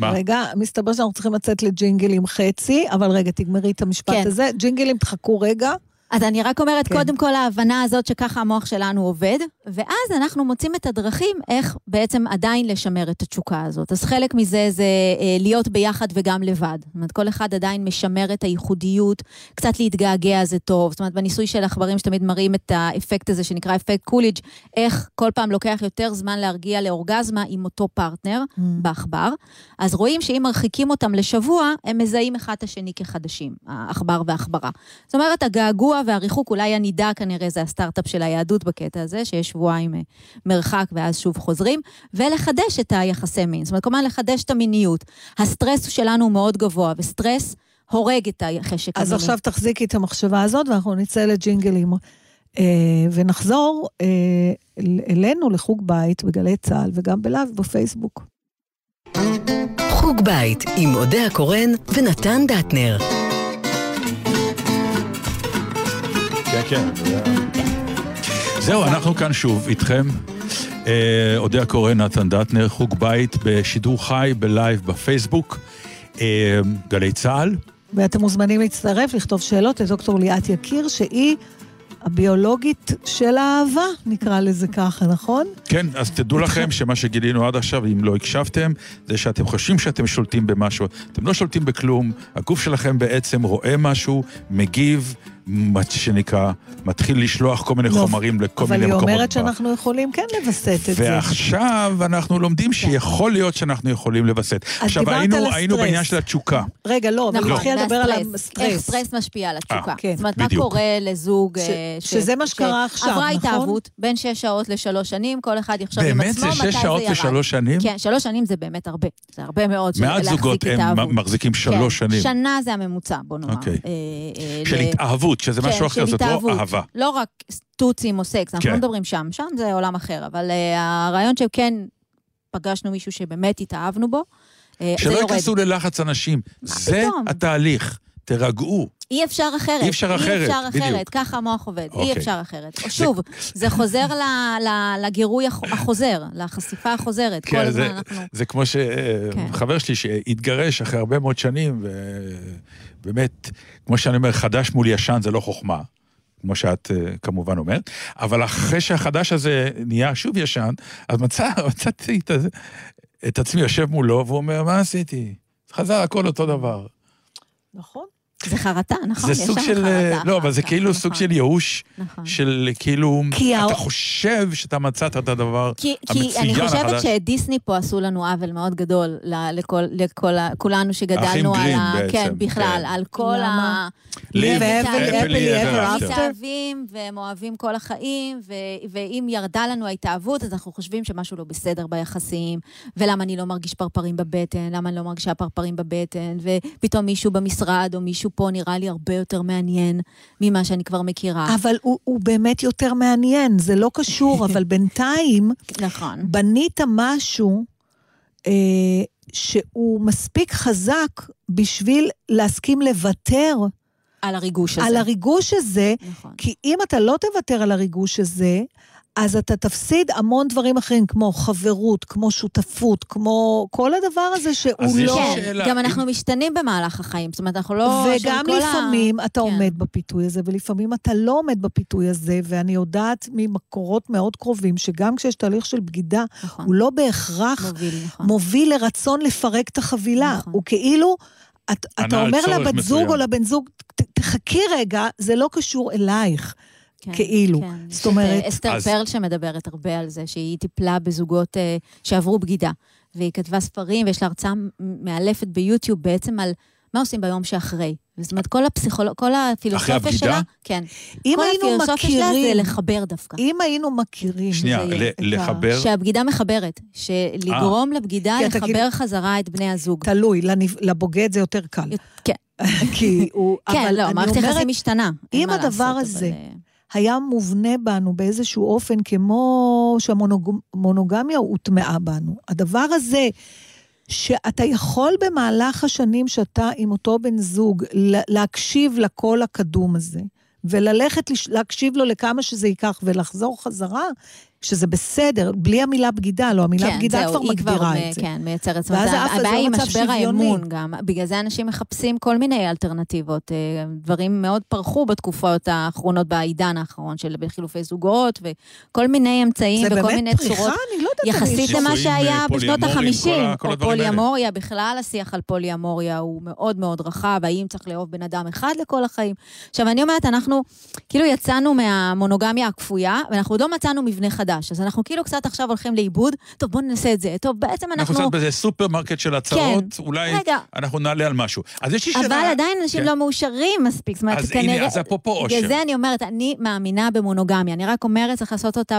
מה? רגע, מסתבר שאנחנו צריכים לצאת לג'ינגלים חצי, אבל רגע, תגמרי את המשפט כן. הזה. ג'ינגלים, תחכו רגע. אז אני רק אומרת, כן. קודם כל ההבנה הזאת שככה המוח שלנו עובד, ואז אנחנו מוצאים את הדרכים איך בעצם עדיין לשמר את התשוקה הזאת. אז חלק מזה זה אה, להיות ביחד וגם לבד. זאת אומרת, כל אחד עדיין משמר את הייחודיות, קצת להתגעגע זה טוב. זאת אומרת, בניסוי של עכברים שתמיד מראים את האפקט הזה שנקרא אפקט קולידג', איך כל פעם לוקח יותר זמן להרגיע לאורגזמה עם אותו פרטנר mm. בעכבר. אז רואים שאם מרחיקים אותם לשבוע, הם מזהים אחד את השני כחדשים, העכבר והעכברה. זאת אומרת, הגעגוע והריחוק, אולי הנידה כנראה זה הסטארט-אפ של היהדות בקטע הזה, שיש שבועיים אה, מרחק ואז שוב חוזרים, ולחדש את היחסי מין. זאת אומרת, כלומר, לחדש את המיניות. הסטרס שלנו הוא מאוד גבוה, וסטרס הורג את החשק המיני. אז עכשיו תחזיקי את המחשבה הזאת, ואנחנו נצא לג'ינגלים. אה, ונחזור אה, אלינו לחוג בית בגלי צה"ל וגם בלייב בפייסבוק. חוג בית עם אודיה קורן ונתן דטנר. כן, כן. זהו, אנחנו כאן שוב איתכם. אה, אודיה קורא, נתן דטנר, חוג בית בשידור חי, בלייב, בפייסבוק, אה, גלי צה"ל. ואתם מוזמנים להצטרף, לכתוב שאלות לדוקטור ליאת יקיר, שהיא הביולוגית של האהבה, נקרא לזה ככה, נכון? כן, אז תדעו לכם שמה שגילינו עד עכשיו, אם לא הקשבתם, זה שאתם חושבים שאתם שולטים במשהו. אתם לא שולטים בכלום, הגוף שלכם בעצם רואה משהו, מגיב, מה שנקרא, מתחיל לשלוח כל מיני לא, חומרים לכל מיני מקומות. אבל היא אומרת שאנחנו יכולים כן לווסת את זה. ועכשיו אנחנו לומדים כן. שיכול להיות שאנחנו יכולים לווסת. עכשיו, היינו, היינו בעניין של התשוקה. רגע, לא, אבל נתחיל לדבר על הסטרס. איך סטרס משפיע על התשוקה. אה, זאת אומרת, מה קורה לזוג... אה, שזה מה שקרה עכשיו, נכון? עברה התאהבות בין שש שעות לשלוש שנים, כל אחד יחשוב עם עצמו מתי זה ירד. באמת זה שש שעות לשלוש שנים? כן, שלוש שנים זה באמת הרבה. זה הרבה מאוד מעט זוגות הם מחזיקים שלוש כן, שנים. שנה זה הממוצע, בוא נאמר. אוקיי. אה, של התאהבות. התאהבות, שזה משהו אחר, זאת לא אהבה. לא רק טוצים או סקס, אנחנו כן. לא מדברים שם, שם זה עולם אחר, אבל uh, הרעיון שכן פגשנו מישהו שבאמת התאהבנו בו, uh, שלא ייכנסו ללחץ אנשים, זה פתאום? התהליך, תירגעו. אי אפשר אחרת. אי אפשר אחרת, אי אפשר אחרת, בדיוק. ככה המוח עובד, אוקיי. אי אפשר אחרת. שוב, זה חוזר ל, ל, לגירוי החוזר, לחשיפה החוזרת. כן, כל הזמן זה, אנחנו... זה כמו שחבר כן. שלי שהתגרש אחרי הרבה מאוד שנים, ובאמת, כמו שאני אומר, חדש מול ישן זה לא חוכמה. כמו שאת uh, כמובן אומרת, אבל אחרי שהחדש הזה נהיה שוב ישן, אז מצא, מצאתי את, את עצמי יושב מולו, והוא אומר, מה עשיתי? חזר הכל אותו דבר. נכון. זה חרטה, נכון? זה סוג של... חרטה, לא, אבל זה כאילו נכון. סוג של ייאוש, נכון. של כאילו, אתה חושב שאתה מצאת את הדבר כי, המצוין החדש. כי אני חושבת שדיסני פה עשו לנו עוול מאוד גדול לכל, לכל, לכולנו שגדלנו על ה... בעצם, כן, בכלל, כן. על כל ה... אבר מתאהבים, והם אוהבים כל החיים, ואם ירדה לנו ההתאהבות, אז אנחנו חושבים שמשהו לא בסדר ביחסים, ולמה אני לא מרגיש פרפרים בבטן, למה אני לא מרגישה פרפרים בבטן, ופתאום מישהו במשרד או מישהו פה נראה לי הרבה יותר מעניין ממה שאני כבר מכירה. אבל הוא, הוא באמת יותר מעניין, זה לא קשור, אבל בינתיים... נכון. בנית משהו אה, שהוא מספיק חזק בשביל להסכים לוותר. על הריגוש הזה. על הריגוש הזה, נכון. כי אם אתה לא תוותר על הריגוש הזה, אז אתה תפסיד המון דברים אחרים, כמו חברות, כמו שותפות, כמו כל הדבר הזה שהוא לא... כן, שאלה, גם אם... אנחנו משתנים במהלך החיים, זאת אומרת, אנחנו לא... וגם לפעמים ה... אתה כן. עומד בפיתוי הזה, ולפעמים אתה לא עומד בפיתוי הזה, ואני יודעת ממקורות מאוד קרובים, שגם כשיש תהליך של בגידה, נכון. הוא לא בהכרח מוביל, נכון. מוביל לרצון לפרק את החבילה. נכון. הוא כאילו... את, אתה אומר לבת זוג או לבן זוג, תחכי רגע, זה לא קשור אלייך. כן, כאילו. כן. זאת אומרת- אה, אסתר אז- פרל שמדברת הרבה על זה, שהיא טיפלה בזוגות אה, שעברו בגידה. והיא כתבה ספרים, ויש לה הרצאה מאלפת ביוטיוב בעצם על מה עושים ביום שאחרי. זאת אומרת, כל הפסיכולוג... כל הפילוסופיה הבגידה? שלה... כן. אם כל היינו הפילוסופיה שלה זה מכירים, לחבר דווקא. אם היינו מכירים, שנייה, ל- ה- לחבר, שהבגידה מחברת. שלגרום לבגידה כי אתה לחבר כאילו- חזרה את בני הזוג. תלוי, לנב- לבוגד זה יותר קל. כן, כי הוא... כן, אבל לא, מערכת יחסים משתנה. אם הדבר לעשות, הזה אבל, אה, היה מובנה בנו באיזשהו אופן, כמו שהמונוגמיה הוטמעה בנו. הדבר הזה, שאתה יכול במהלך השנים שאתה עם אותו בן זוג, לה- להקשיב לקול הקדום הזה, וללכת להקשיב לו לכמה שזה ייקח, ולחזור חזרה, שזה בסדר, בלי המילה בגידה, לא, המילה כן, בגידה זהו, כבר כבר מגדירה מ- את זה. כן, מייצרת. זאת ואז אומרת, זה אף- זה הבעיה היא משבר שוויוני. האמון גם. בגלל זה אנשים מחפשים כל מיני אלטרנטיבות. אה, דברים מאוד פרחו בתקופות האחרונות, בעידן האחרון של חילופי זוגות, וכל מיני אמצעים זה וכל באמת מיני פריחה? צורות. אני לא יודעת... יחסית למה שהיה אה, בשנות פוליאמוריים, ה-50, כל ה- כל או. פוליאמוריה, בכלל השיח על פוליאמוריה הוא מאוד מאוד רחב, האם צריך לאהוב בן אדם אחד לכל החיים. עכשיו, אני אומרת, אנחנו כאילו יצאנו מהמונוגמיה הכפויה, ואנחנו עוד לא מצאנו מבנה חדש, אז אנחנו כאילו קצת עכשיו הולכים לאיבוד, טוב, בואו ננסה את זה. טוב, בעצם אנחנו אנחנו... קצת באיזה סופרמרקט של הצעות, אולי רגע. אנחנו נעלה על משהו. אז יש לי שאלה... אבל עדיין אנשים כן. לא מאושרים מספיק. זאת אומרת, אז כנראה... הנה, אז אפרופו אושר. בגלל זה אני אומרת, אני מאמינה במונוגמיה. אני רק אומרת, צריך לעשות אותה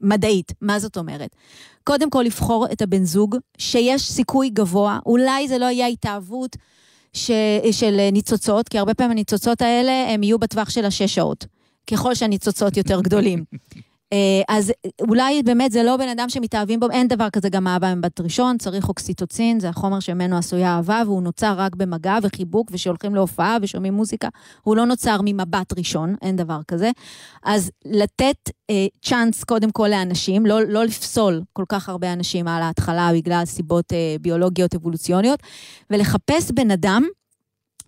מדעית. מה זאת אומרת? קודם כל, לבחור את הבן זוג, שיש סיכוי גבוה, אולי זה לא יהיה התאהבות ש... של ניצוצות, כי הרבה פעמים הניצוצות האלה, הם יהיו בטווח של השש שעות. ככל שהניצוצות יותר גדולים. אה, אז אולי באמת זה לא בן אדם שמתאהבים בו, אין דבר כזה גם אהבה ממבט ראשון, צריך אוקסיטוצין, זה החומר שממנו עשויה אהבה, והוא נוצר רק במגע וחיבוק, ושהולכים להופעה ושומעים מוזיקה, הוא לא נוצר ממבט ראשון, אין דבר כזה. אז לתת אה, צ'אנס קודם כל לאנשים, לא, לא לפסול כל כך הרבה אנשים על ההתחלה בגלל סיבות אה, ביולוגיות אבולוציוניות, ולחפש בן אדם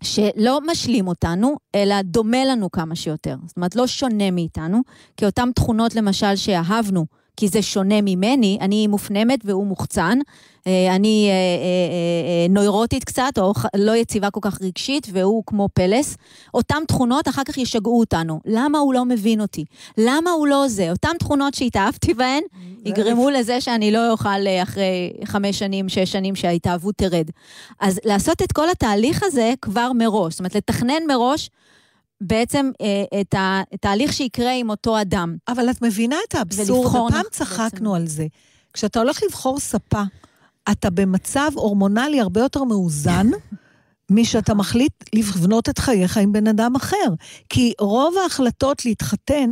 שלא משלים אותנו, אלא דומה לנו כמה שיותר. זאת אומרת, לא שונה מאיתנו, כי אותן תכונות, למשל, שאהבנו, כי זה שונה ממני, אני מופנמת והוא מוחצן, אה, אני אה, אה, נוירוטית קצת, או לא יציבה כל כך רגשית, והוא כמו פלס. אותן תכונות אחר כך ישגעו אותנו. למה הוא לא מבין אותי? למה הוא לא זה? אותן תכונות שהתאהבתי בהן, יגרמו לזה שאני לא אוכל אחרי חמש שנים, שש שנים שההתאהבות תרד. אז לעשות את כל התהליך הזה כבר מראש, זאת אומרת, לתכנן מראש בעצם אה, את התהליך שיקרה עם אותו אדם. אבל את מבינה את האבסורד, הפעם נכון, צחקנו בעצם. על זה. כשאתה הולך לבחור ספה, אתה במצב הורמונלי הרבה יותר מאוזן. משאתה מחליט לבנות את חייך עם בן אדם אחר. כי רוב ההחלטות להתחתן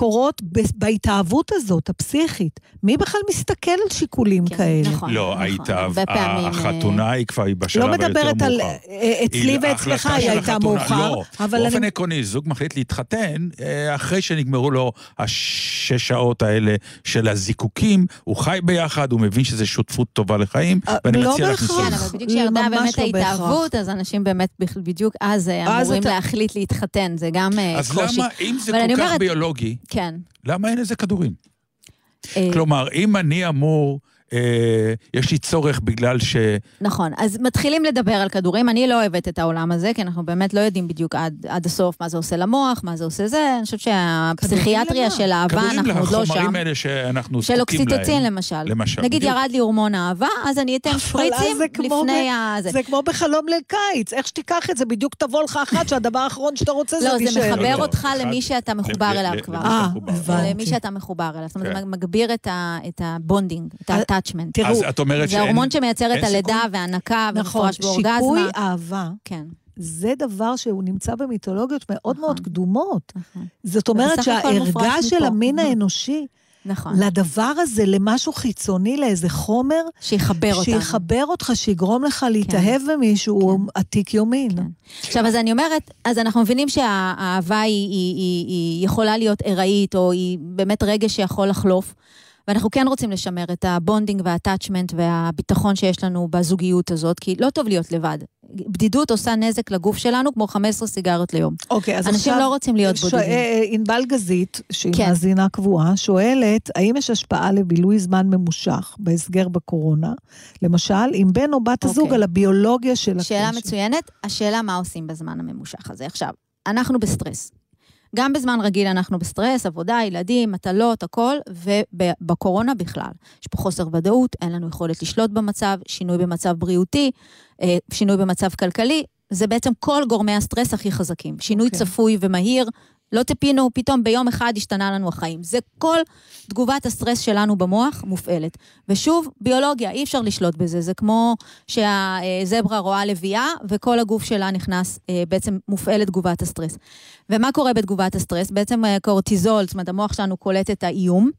קורות בהתאהבות הזאת, הפסיכית. מי בכלל מסתכל על שיקולים כן, כאלה? נכון, לא, נכון. ההתאהב, אה, החתונה היא כבר היא בשלב לא היותר מאוחר. מדברת על... אה, אצלי היא- ואצלך היא הייתה מאוחר, לא, אבל באופן אני... עקרוני, זוג מחליט להתחתן, אה, אחרי שנגמרו לו השש שעות האלה של הזיקוקים, הוא חי ביחד, הוא מבין שזו שותפות טובה לחיים, אה, ואני לא מציע לך. ניסוי. כן, אבל בדיוק כשירדה באמת לא ההתאהבות, אז אנשים באמת בדיוק אז אה, אמורים להחליט להתחתן, זה גם אה, אז קושי. למה, אם זה כל כך ביולוגי, כן. למה אין לזה כדורים? אה, כלומר, אם אני אמור, אה, יש לי צורך בגלל ש... נכון, אז מתחילים לדבר על כדורים. אני לא אוהבת את העולם הזה, כי אנחנו באמת לא יודעים בדיוק עד, עד הסוף מה זה עושה למוח, מה זה עושה זה. אני חושבת שהפסיכיאטריה? של כדורים אנחנו עוד לא שם. לחומרים האלה שאנחנו של זקוקים להם. אוקסיטוצין למשל. למשל, נגיד בדיוק. ירד לי הורמון אהבה, אז אני אתן שפריצים לפני ב- ה... זה. זה כמו בחלום לקיץ, איך שתיקח את זה, בדיוק תבוא לך אחת שהדבר האחרון שאתה רוצה זה לא, זה תישאר. מחבר לא, אותך אחד- למי שאתה מחובר אליו כבר. למי אה, שאתה מחובר. הבנתי. למי שאתה מחובר אליו. זאת אומרת, כן. זה מגביר את הבונדינג, את ה-attachment. תראו, אז את אומרת זה שאין... ההורמון שמייצר את הלידה? והנקה נכון, ומפורש שיקוי באורגזמה. אהבה, כן, זה דבר שהוא נמצא במיתולוגיות מאוד נכון. מאוד קדומות. נכון. זאת אומרת שהערגה של מפה. המין Mhm. האנושי נכון. לדבר הזה, למשהו חיצוני, לאיזה חומר, שיחבר אותנו. כן. שיחבר אותך, שיגרום לך להתאהב במישהו, הוא עתיק יומין. כן. עכשיו, אז אני אומרת, אז אנחנו מבינים שהאהבה היא, היא, היא, היא יכולה להיות ארעית, או היא באמת רגש שיכול לחלוף. ואנחנו כן רוצים לשמר את ה bonding וה attachment והביטחון שיש לנו בזוגיות הזאת, כי לא טוב להיות לבד. בדידות עושה נזק לגוף שלנו כמו 15 סיגריות ליום. אוקיי, אז אנשים עכשיו... לא רוצים להיות ש- בודדים. ענבל גזית, שהיא כן. מאזינה קבועה, שואלת, האם יש השפעה לבילוי זמן ממושך בהסגר בקורונה, למשל, עם בן או בת הזוג אוקיי. על הביולוגיה של הקשר? שאלה מצוינת, השאלה מה עושים בזמן הממושך הזה. עכשיו, אנחנו בסטרס. גם בזמן רגיל אנחנו בסטרס, עבודה, ילדים, מטלות, הכל, ובקורונה בכלל. יש פה חוסר ודאות, אין לנו יכולת לשלוט במצב, שינוי במצב בריאותי, אה, שינוי במצב כלכלי, זה בעצם כל גורמי הסטרס הכי חזקים. שינוי okay. אוקיי. צפוי ומהיר, לא ציפינו, פתאום ביום אחד השתנה לנו החיים. זה כל תגובת הסטרס שלנו במוח מופעלת. ושוב, ביולוגיה, אי אפשר לשלוט בזה. זה כמו שהזברה רואה לביאה, וכל הגוף שלה נכנס, אה, בעצם מופעלת תגובת הסטרס. ומה קורה בתגובת הסטרס? בעצם אה, קורטיזול, זאת אומרת, המוח שלנו קולט את האיום.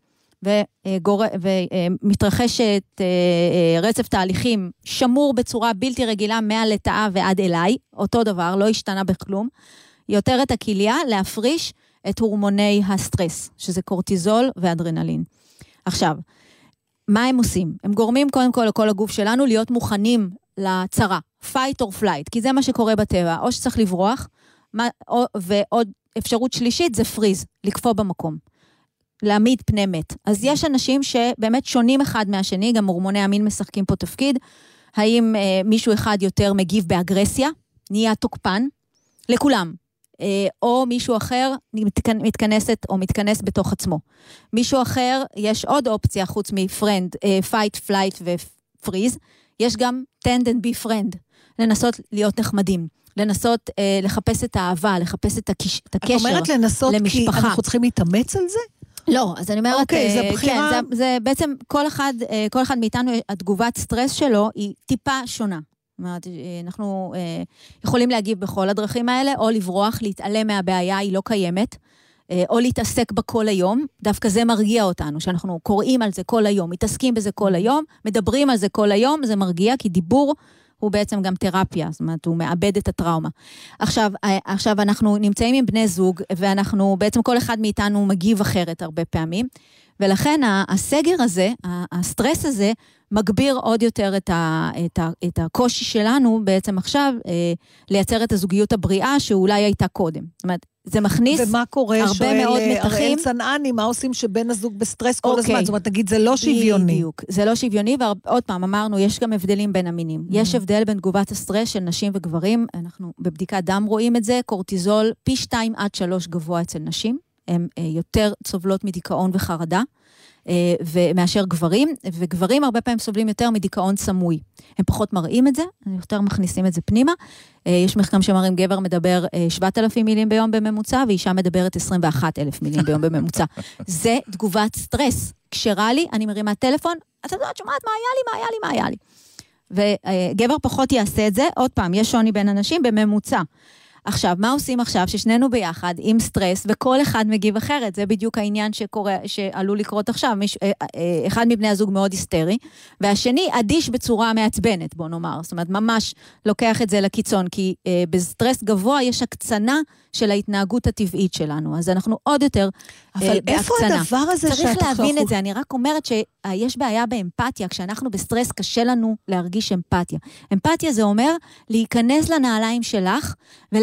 ומתרחשת אה, רצף תהליכים שמור בצורה בלתי רגילה מהלטאה ועד אליי, אותו דבר, לא השתנה בכלום. יותר את הכליה להפריש את הורמוני הסטרס, שזה קורטיזול ואדרנלין. עכשיו, מה הם עושים? הם גורמים קודם כל לכל הגוף שלנו להיות מוכנים לצרה, fight or flight, כי זה מה שקורה בטבע, או שצריך לברוח, מה, או, ועוד אפשרות שלישית זה פריז, לקפוא במקום. להעמיד פני מת. אז יש אנשים שבאמת שונים אחד מהשני, גם הורמוני המין משחקים פה תפקיד. האם אה, מישהו אחד יותר מגיב באגרסיה, נהיה תוקפן? לכולם. אה, או מישהו אחר מתכנסת או מתכנס בתוך עצמו. מישהו אחר, יש עוד אופציה חוץ מ friend, fight, flight ו freeze, יש גם tend and befriend, לנסות להיות נחמדים. לנסות אה, לחפש את האהבה, לחפש את, הקש, את הקשר למשפחה. את אומרת לנסות למשפחה. כי אנחנו צריכים להתאמץ על זה? לא, אז אני אומרת, אוקיי, אה, זה בחירה... כן, זה, זה בעצם כל אחד, אה, כל אחד מאיתנו, התגובת סטרס שלו היא טיפה שונה. אומרת, אה, אנחנו אה, יכולים להגיב בכל הדרכים האלה, או לברוח, להתעלם מהבעיה, היא לא קיימת, אה, או להתעסק בה כל היום. דווקא זה מרגיע אותנו, שאנחנו קוראים על זה כל היום, מתעסקים בזה כל היום, מדברים על זה כל היום, זה מרגיע, כי דיבור הוא בעצם גם תרפיה, זאת אומרת, הוא מאבד את הטראומה. עכשיו, עכשיו אנחנו נמצאים עם בני זוג, ואנחנו, בעצם כל אחד מאיתנו מגיב אחרת הרבה פעמים, ולכן הסגר הזה, הסטרס הזה, מגביר עוד יותר את, ה, את, ה, את הקושי שלנו בעצם עכשיו אה, לייצר את הזוגיות הבריאה שאולי הייתה קודם. זאת אומרת, זה מכניס ומה קורה, הרבה שואל מאוד אה, מתחים. אראל צנעני, מה עושים שבן הזוג בסטרס כל אוקיי. הזמן? זאת אומרת, נגיד, זה לא שוויוני. בדיוק, זה לא שוויוני, ועוד פעם, אמרנו, יש גם הבדלים בין המינים. Mm-hmm. יש הבדל בין תגובת הסטרס של נשים וגברים, אנחנו בבדיקת דם רואים את זה, קורטיזול פי 2 עד 3 גבוה אצל נשים, הן אה, יותר סובלות מדיכאון וחרדה. אה, מאשר גברים, וגברים הרבה פעמים סובלים יותר מדיכאון סמוי. הם פחות מראים את זה, יותר מכניסים את זה פנימה. אה, יש מחקרים שמראים גבר מדבר 7,000 מילים ביום בממוצע, ואישה מדברת 21,000 מילים ביום בממוצע. זה תגובת סטרס. כשרע לי, אני מרימה טלפון, אתה יודע, את שומעת מה היה לי, מה היה לי, מה היה לי. וגבר פחות יעשה את זה, עוד פעם, יש שוני בין אנשים בממוצע. עכשיו, מה עושים עכשיו ששנינו ביחד עם סטרס וכל אחד מגיב אחרת? זה בדיוק העניין שקורה, שעלול לקרות עכשיו. מיש, אה, אה, אחד מבני הזוג מאוד היסטרי, והשני אדיש בצורה מעצבנת, בוא נאמר. זאת אומרת, ממש לוקח את זה לקיצון, כי אה, בסטרס גבוה יש הקצנה של ההתנהגות הטבעית שלנו, אז אנחנו עוד יותר אבל אה, איפה בהקצנה. הדבר הזה צריך שאתה להבין חושב- את זה, אני רק אומרת שיש בעיה באמפתיה, כשאנחנו בסטרס קשה לנו להרגיש אמפתיה. אמפתיה זה אומר להיכנס לנעליים שלך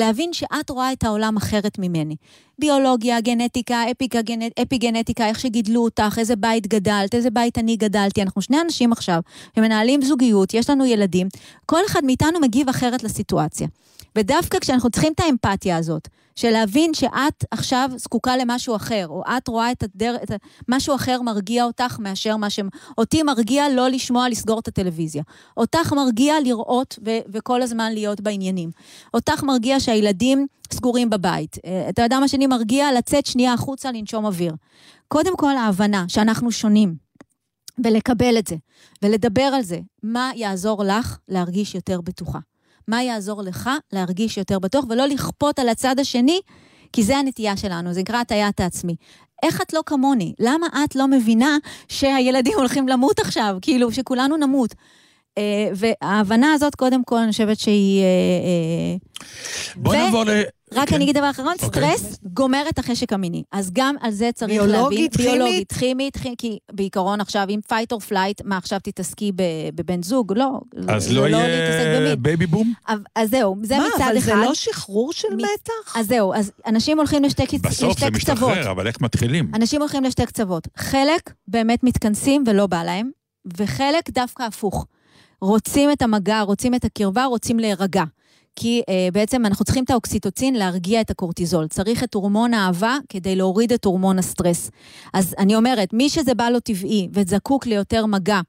ולהבין שאת רואה את העולם אחרת ממני. ביולוגיה, גנטיקה, אפיקה, גנט, אפי-גנטיקה, איך שגידלו אותך, איזה בית גדלת, איזה בית אני גדלתי. אנחנו שני אנשים עכשיו שמנהלים זוגיות, יש לנו ילדים, כל אחד מאיתנו מגיב אחרת לסיטואציה. ודווקא כשאנחנו צריכים את האמפתיה הזאת, של להבין שאת עכשיו זקוקה למשהו אחר, או את רואה את הדר... את. משהו אחר מרגיע אותך מאשר מה ש... אותי מרגיע לא לשמוע לסגור את הטלוויזיה. אותך מרגיע לראות ו... וכל הזמן להיות בעניינים. אותך מרגיע שהילדים סגורים בבית. אה, אתה יודע מה שני מרגיע? לצאת שנייה החוצה, לנשום אוויר. קודם כל ההבנה שאנחנו שונים. ולקבל את זה, ולדבר על זה, מה יעזור לך להרגיש יותר בטוחה. מה יעזור לך להרגיש יותר בטוח, ולא לכפות על הצד השני, כי זה הנטייה שלנו, זה נקרא הטיית העצמי. איך את לא כמוני? למה את לא מבינה שהילדים הולכים למות עכשיו? כאילו, שכולנו נמות. אה, וההבנה הזאת, קודם כל, אני חושבת שהיא... אה, בוא ו- נעבור ל... רק כן. אני אגיד דבר אחרון, אוקיי. סטרס גומר את החשק המיני. אז גם על זה צריך ביולוגית, להבין. כימית? ביולוגית, כימית, כימית, כי בעיקרון עכשיו, אם fight or flight, מה עכשיו תתעסקי בבן זוג? לא. אז לא להתעסק יהיה. בייבי בום? אבל- אז זהו, זה מה, מצד אבל אחד. זה לא שחרור של מתח? אז זהו, אז אנשים הולכים לשתי, קצ... בסוף זה קצוות. משתחרר, אבל איך מתחילים? אנשים הולכים לשתי קצוות. חלק באמת מתכנסים ולא בא להם, וחלק דווקא הפוך. רוצים את המגע, רוצים את הקרבה, רוצים להירגע. כי אה, בעצם אנחנו צריכים את האוקסיטוצין להרגיע את הקורטיזול. צריך את הורמון האהבה כדי להוריד את הורמון הסטרס. אז אני אומרת, מי שזה בא לו טבעי וזקוק ליותר מגע,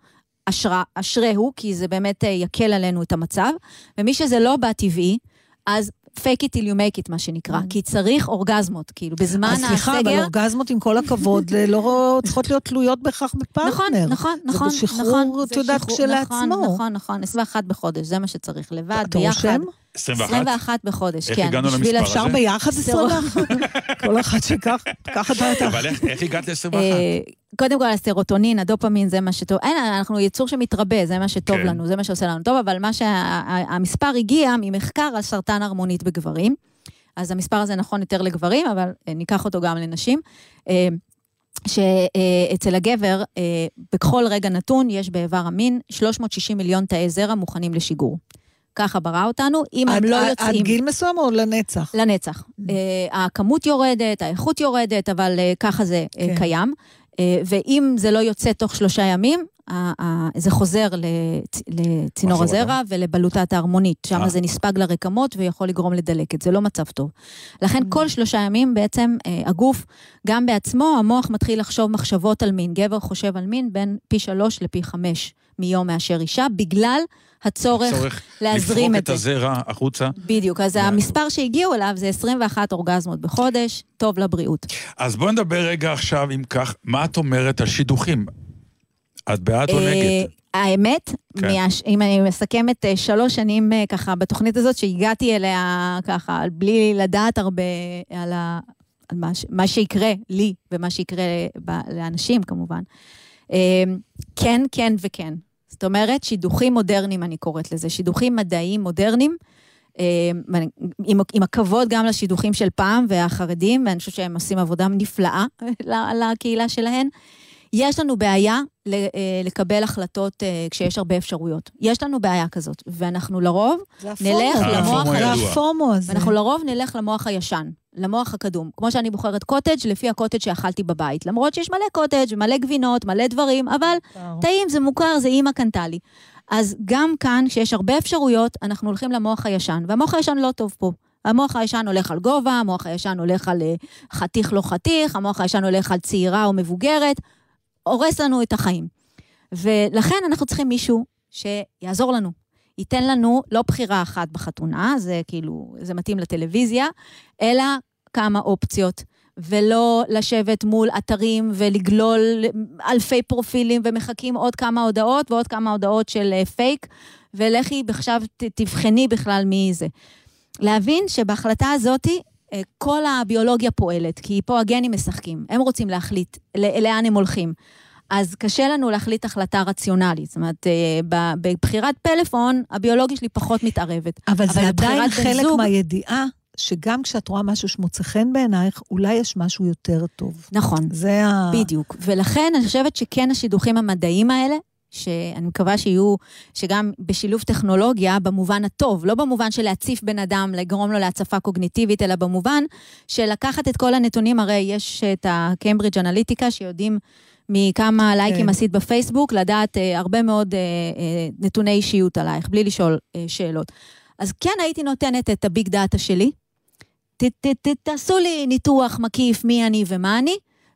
אשרה, אשריהו, כי זה באמת אה, יקל עלינו את המצב, ומי שזה לא בא טבעי, אז fake it till you make it, מה שנקרא. כי צריך אורגזמות, כאילו, בזמן אז הסגר... סליחה, אבל אורגזמות, עם כל הכבוד, לא צריכות להיות תלויות בהכרח בפרטנר. נכון, נכון, נכון. זה בשחרור, נכון, את יודעת, כשלעצמו. נכון, נכון, נכון, 21 בחודש, זה מה שצריך, לבד, אתה ביחד. רושם? 21? 21 בחודש, איך כן. הגענו בשביל למספר אפשר הזה? ביחד סירוב. 21? כל אחד שכך, ככה אתה... אתה- אבל איך- איך הגעת ל-21? אה, קודם כל, הסרוטונין, הדופמין, זה מה שטוב. אין, אנחנו יצור שמתרבה, זה מה שטוב כן. לנו, זה מה שעושה לנו טוב, אבל מה שהמספר הגיע ממחקר על סרטן הרמונית בגברים. אז המספר הזה נכון יותר לגברים, אבל אה, ניקח אותו גם לנשים. אה, שאצל הגבר, בכל רגע נתון, יש באיבר המין 360 מיליון תאי זרע מוכנים לשיגור. ככה ברא אותנו, אם הם עד- לא עד- יוצאים... עד גיל מסוים או לנצח? לנצח. Mm. אה, הכמות יורדת, האיכות יורדת, אבל אה, ככה זה אה, כן. קיים. ואם זה לא יוצא תוך שלושה ימים, זה חוזר לצ- לצינור הזרע ולבלוטת ההרמונית. שם. זה נספג לרקמות ויכול לגרום לדלקת, זה לא מצב טוב. לכן Mm. כל שלושה ימים בעצם הגוף, גם בעצמו, המוח מתחיל לחשוב מחשבות על מין. גבר חושב על מין בין פי שלוש לפי חמש מיום מאשר אישה, בגלל הצורך צורך להזרים לפרוק את את זה. הזרע החוצה. בדיוק, אז המספר שהגיעו אליו זה 21 אורגזמות בחודש, טוב לבריאות. אז בואי נדבר רגע עכשיו, אם כך, מה את אומרת על שידוכים? את בעד או אה, נגד? האמת, כן. מהש- אם אני מסכמת אה, שלוש שנים אה, ככה בתוכנית הזאת, שהגעתי אליה ככה, בלי לדעת הרבה על, ה, על מה, ש- מה שיקרה לי ומה שיקרה ב- לאנשים כמובן. כן, כן וכן. זאת אומרת, שידוכים מודרניים, אני קוראת לזה, שידוכים מדעיים מודרניים. אה, עם, עם הכבוד גם לשידוכים של פעם והחרדים, ואני חושבת שהם עושים עבודה נפלאה לקהילה שלהם. יש לנו בעיה ל- אה, לקבל החלטות אה, כשיש הרבה אפשרויות. יש לנו בעיה כזאת, ואנחנו לרוב, נלך. למוח זה. הפומו. ואנחנו לרוב נלך למוח הישן, למוח הקדום. כמו שאני בוחרת קוטג' לפי הקוטג' שאכלתי בבית. למרות שיש מלא קוטג' ומלא גבינות, מלא דברים, אבל טעים, זה מוכר, זה אימא קנתה לי. אז גם כאן, כשיש הרבה אפשרויות, אנחנו הולכים למוח הישן, והמוח הישן לא טוב פה. המוח הישן הולך על גובה, המוח הישן הולך על אה, חתיך לא חתיך, המוח הישן הולך על צעירה או מבוגרת, הורס לנו את החיים. ולכן אנחנו צריכים מישהו שיעזור לנו. ייתן לנו לא בחירה אחת בחתונה, זה כאילו, זה מתאים לטלוויזיה, אלא כמה אופציות. ולא לשבת מול אתרים ולגלול אלפי פרופילים ומחכים עוד כמה הודעות ועוד כמה הודעות של אה, פייק, ולכי עכשיו תבחני בכלל מי זה. להבין שבהחלטה הזאתי אה, כל הביולוגיה פועלת, כי פה הגנים משחקים, הם רוצים להחליט לאן הם הולכים. אז קשה לנו להחליט החלטה רציונלית. זאת אומרת, אה, בבחירת פלאפון, הביולוגיה שלי פחות מתערבת. אבל זה עדיין חלק זוג- מהידיעה, שגם כשאת רואה משהו שמוצא חן בעינייך, אולי יש משהו יותר טוב. נכון. זה ה... בדיוק. ולכן אני חושבת שכן השידוכים המדעיים האלה, שאני מקווה שיהיו, שגם בשילוב טכנולוגיה, במובן הטוב, לא במובן של להציף בן אדם, לגרום לו להצפה קוגניטיבית, אלא במובן של לקחת את כל הנתונים, הרי יש את הקיימברידג' אנליטיקה, שיודעים מכמה לייקים כן. עשית בפייסבוק, לדעת אה, הרבה מאוד אה, אה, נתוני אישיות עלייך, בלי לשאול אה, שאלות. אז כן הייתי נותנת את הביג דאטה שלי, ת, ת, ת, תעשו לי ניתוח מקיף מי אני ומה אני,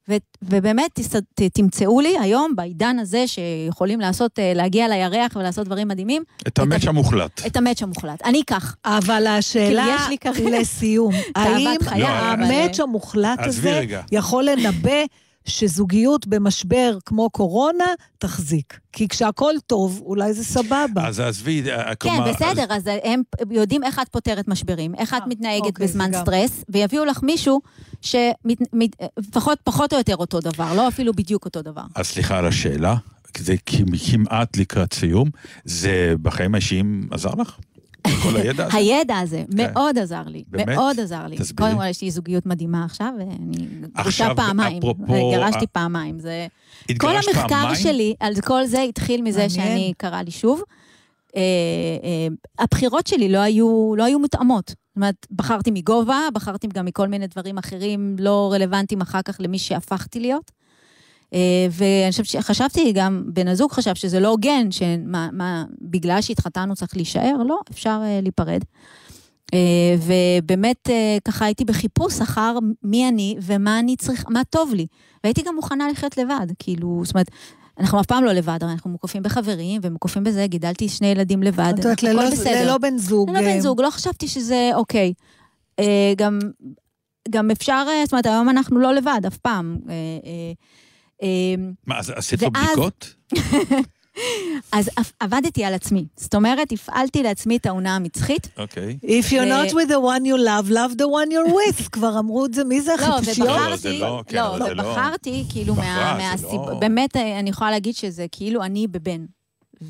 ו, ובאמת תס, ת, תמצאו לי היום, בעידן הזה, שיכולים לעשות, אה, להגיע לירח ולעשות דברים מדהימים, את המאץ' המוחלט. את המאץ' המוחלט. אני אקח. אבל השאלה יש לי לסיום, האם לא, המאץ' המוחלט הזה רגע. יכול לנבא שזוגיות במשבר כמו קורונה תחזיק? כי כשהכול טוב, אולי זה סבבה. אז עזבי, אה, כן, כלומר... בסדר, אז הם יודעים איך את פותרת משברים, איך את אה, מתנהגת אוקיי, בזמן. סטרס, ויביאו לך מישהו שפחות פחות או יותר אותו דבר, לא אפילו בדיוק אותו דבר. אז סליחה על השאלה, זה כמעט לקראת סיום, זה בחיים האישיים עזר לך? כל הידע הזה? הידע הזה מאוד עזר לי, באמת? מאוד עזר לי. תסבירי. קודם כל, יש לי זוגיות מדהימה עכשיו, ואני גרושה פעמיים. אפרופו- גרשתי פעמיים, זה... כל המחקר? שלי על כל זה התחיל מזה. שאני קרה לי שוב. אה, אה, הבחירות שלי לא היו, לא היו מותאמות. זאת אומרת, בחרתי מגובה, בחרתי גם מכל מיני דברים אחרים לא רלוונטיים אחר כך למי שהפכתי להיות. אה, ואני חושבת שחשבתי, גם בן הזוג חשב שזה לא הוגן, שמה, מה, בגלל שהתחתנו צריך להישאר, לא, אפשר אה, להיפרד. אה, ובאמת, ככה הייתי בחיפוש אחר מי אני ומה אני צריך, מה טוב לי. והייתי גם מוכנה לחיות לבד, כאילו, זאת אומרת, אנחנו אף פעם לא לבד, הרי אנחנו מוקפים בחברים ומוקפים בזה, גידלתי שני ילדים לבד, הכל ללא- בסדר. ללא בן זוג. ללא בן זוג, לא חשבתי שזה אוקיי. גם, גם אפשר, זאת אומרת, היום אנחנו לא לבד, אף פעם. אה, אה, אה, מה, אז עשית לו ואז- בדיקות? אז עבדתי על עצמי. זאת אומרת, הפעלתי לעצמי את האונה המצחית. אוקיי. If you're not with the one you love, love the one you're with. כבר אמרו את זה, מי זה לא, החיפושיות? לא, זה ובחרתי, לא, כן, לא, אבל זה לא- בחרתי, כאילו, מהסיבה, לא- באמת, אה, אני יכולה להגיד שזה כאילו אני בבן.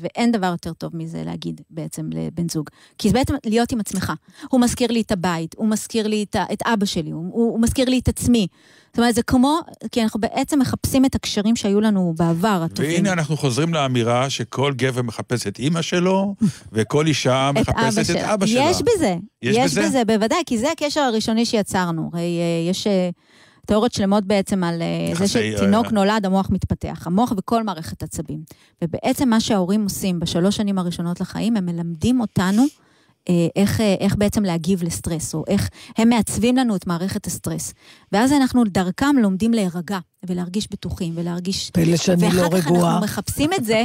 ואין דבר יותר טוב מזה להגיד בעצם לבן זוג. כי זה בעצם להיות עם עצמך. הוא מזכיר לי את הבית, הוא מזכיר לי את, את אבא שלי, הוא, הוא, מזכיר לי את עצמי. זאת אומרת, זה כמו, כי אנחנו בעצם מחפשים את הקשרים שהיו לנו בעבר, הטובים. והנה אנחנו חוזרים לאמירה שכל גבר מחפש את אימא שלו, וכל אישה את אבא מחפשת את שלה. אבא שלה. יש בזה. יש יש בזה? בזה, בוודאי, כי זה הקשר הראשוני שיצרנו. הרי אה, יש אה, תיאוריות שלמות בעצם על אה, זה יחסי, שתינוק אה, נולד, המוח מתפתח. המוח וכל מערכת עצבים. ובעצם מה שההורים עושים בשלוש שנים הראשונות לחיים, הם מלמדים אותנו אה, איך, אה, איך בעצם להגיב לסטרס, או איך הם מעצבים לנו את מערכת הסטרס. ואז אנחנו דרכם לומדים להירגע, ולהרגיש בטוחים, ולהרגיש... פלא שאני לא ואחר כך רגועה. אנחנו מחפשים את זה,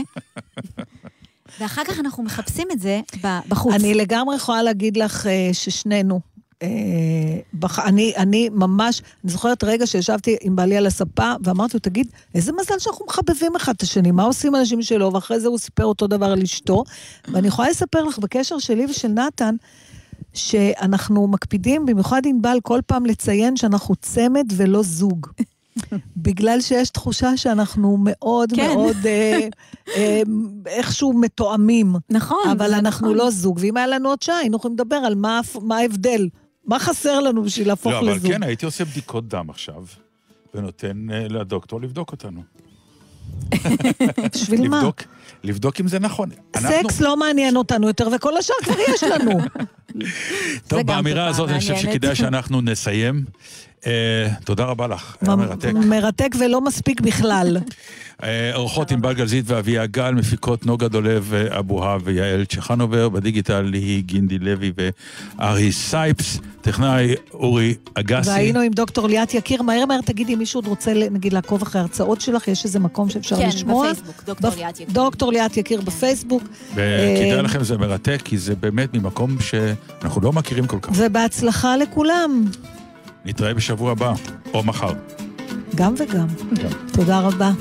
ואחר כך אנחנו מחפשים את זה בחוץ. אני לגמרי יכולה להגיד לך אה, ששנינו, אה, בח... אני, אני ממש, אני זוכרת רגע שישבתי עם בעלי על הספה, ואמרתי לו, תגיד, איזה מזל שאנחנו מחבבים אחד את השני, מה עושים אנשים שלו? ואחרי זה הוא סיפר אותו דבר על אשתו. ואני יכולה לספר לך, בקשר שלי ושל נתן, שאנחנו מקפידים, במיוחד ענבל, כל פעם לציין שאנחנו צמד ולא זוג. בגלל שיש תחושה שאנחנו מאוד כן. מאוד אה, אה, איכשהו מתואמים. נכון. אבל אנחנו נכון. לא זוג, ואם היה לנו עוד שעה, היינו יכולים לדבר על מה, מה ההבדל. מה חסר לנו בשביל להפוך לא, אבל לזוג? כן, הייתי עושה בדיקות דם עכשיו, ונותן אה, לדוקטור לבדוק אותנו. בשביל מה? לבדוק, לבדוק אם זה נכון. אנחנו- סקס לא מעניין אותנו יותר, וכל השאר כבר יש לנו. טוב, באמירה הזאת אני חושב. שכדאי שאנחנו נסיים. אה, תודה רבה לך, היה מרתק. מרתק ולא מספיק בכלל. אה, אורחות ענבל גלזית ואביה גל, מפיקות נוגה דולב אבוהב ויעל צ'חנובר, בדיגיטל ליהי גינדי לוי וארי סייפס, טכנאי אורי אגסי. והיינו עם דוקטור ליאת יקיר. מהר מהר תגידי, אם מישהו עוד רוצה, נגיד, לעקוב אחרי הרצאות שלך, יש איזה מקום שאפשר כן, לשמוע? בפייסבוק, דוקטור ליאת יקיר. דוקטור ליאת יקיר בפייסבוק. וכדאי אה, לכם, זה מרתק, כי זה באמת ממקום שאנחנו לא מכירים כל כך. ובהצלחה לכולם, נתראה בשבוע הבא, או מחר. גם וגם. גם. תודה רבה.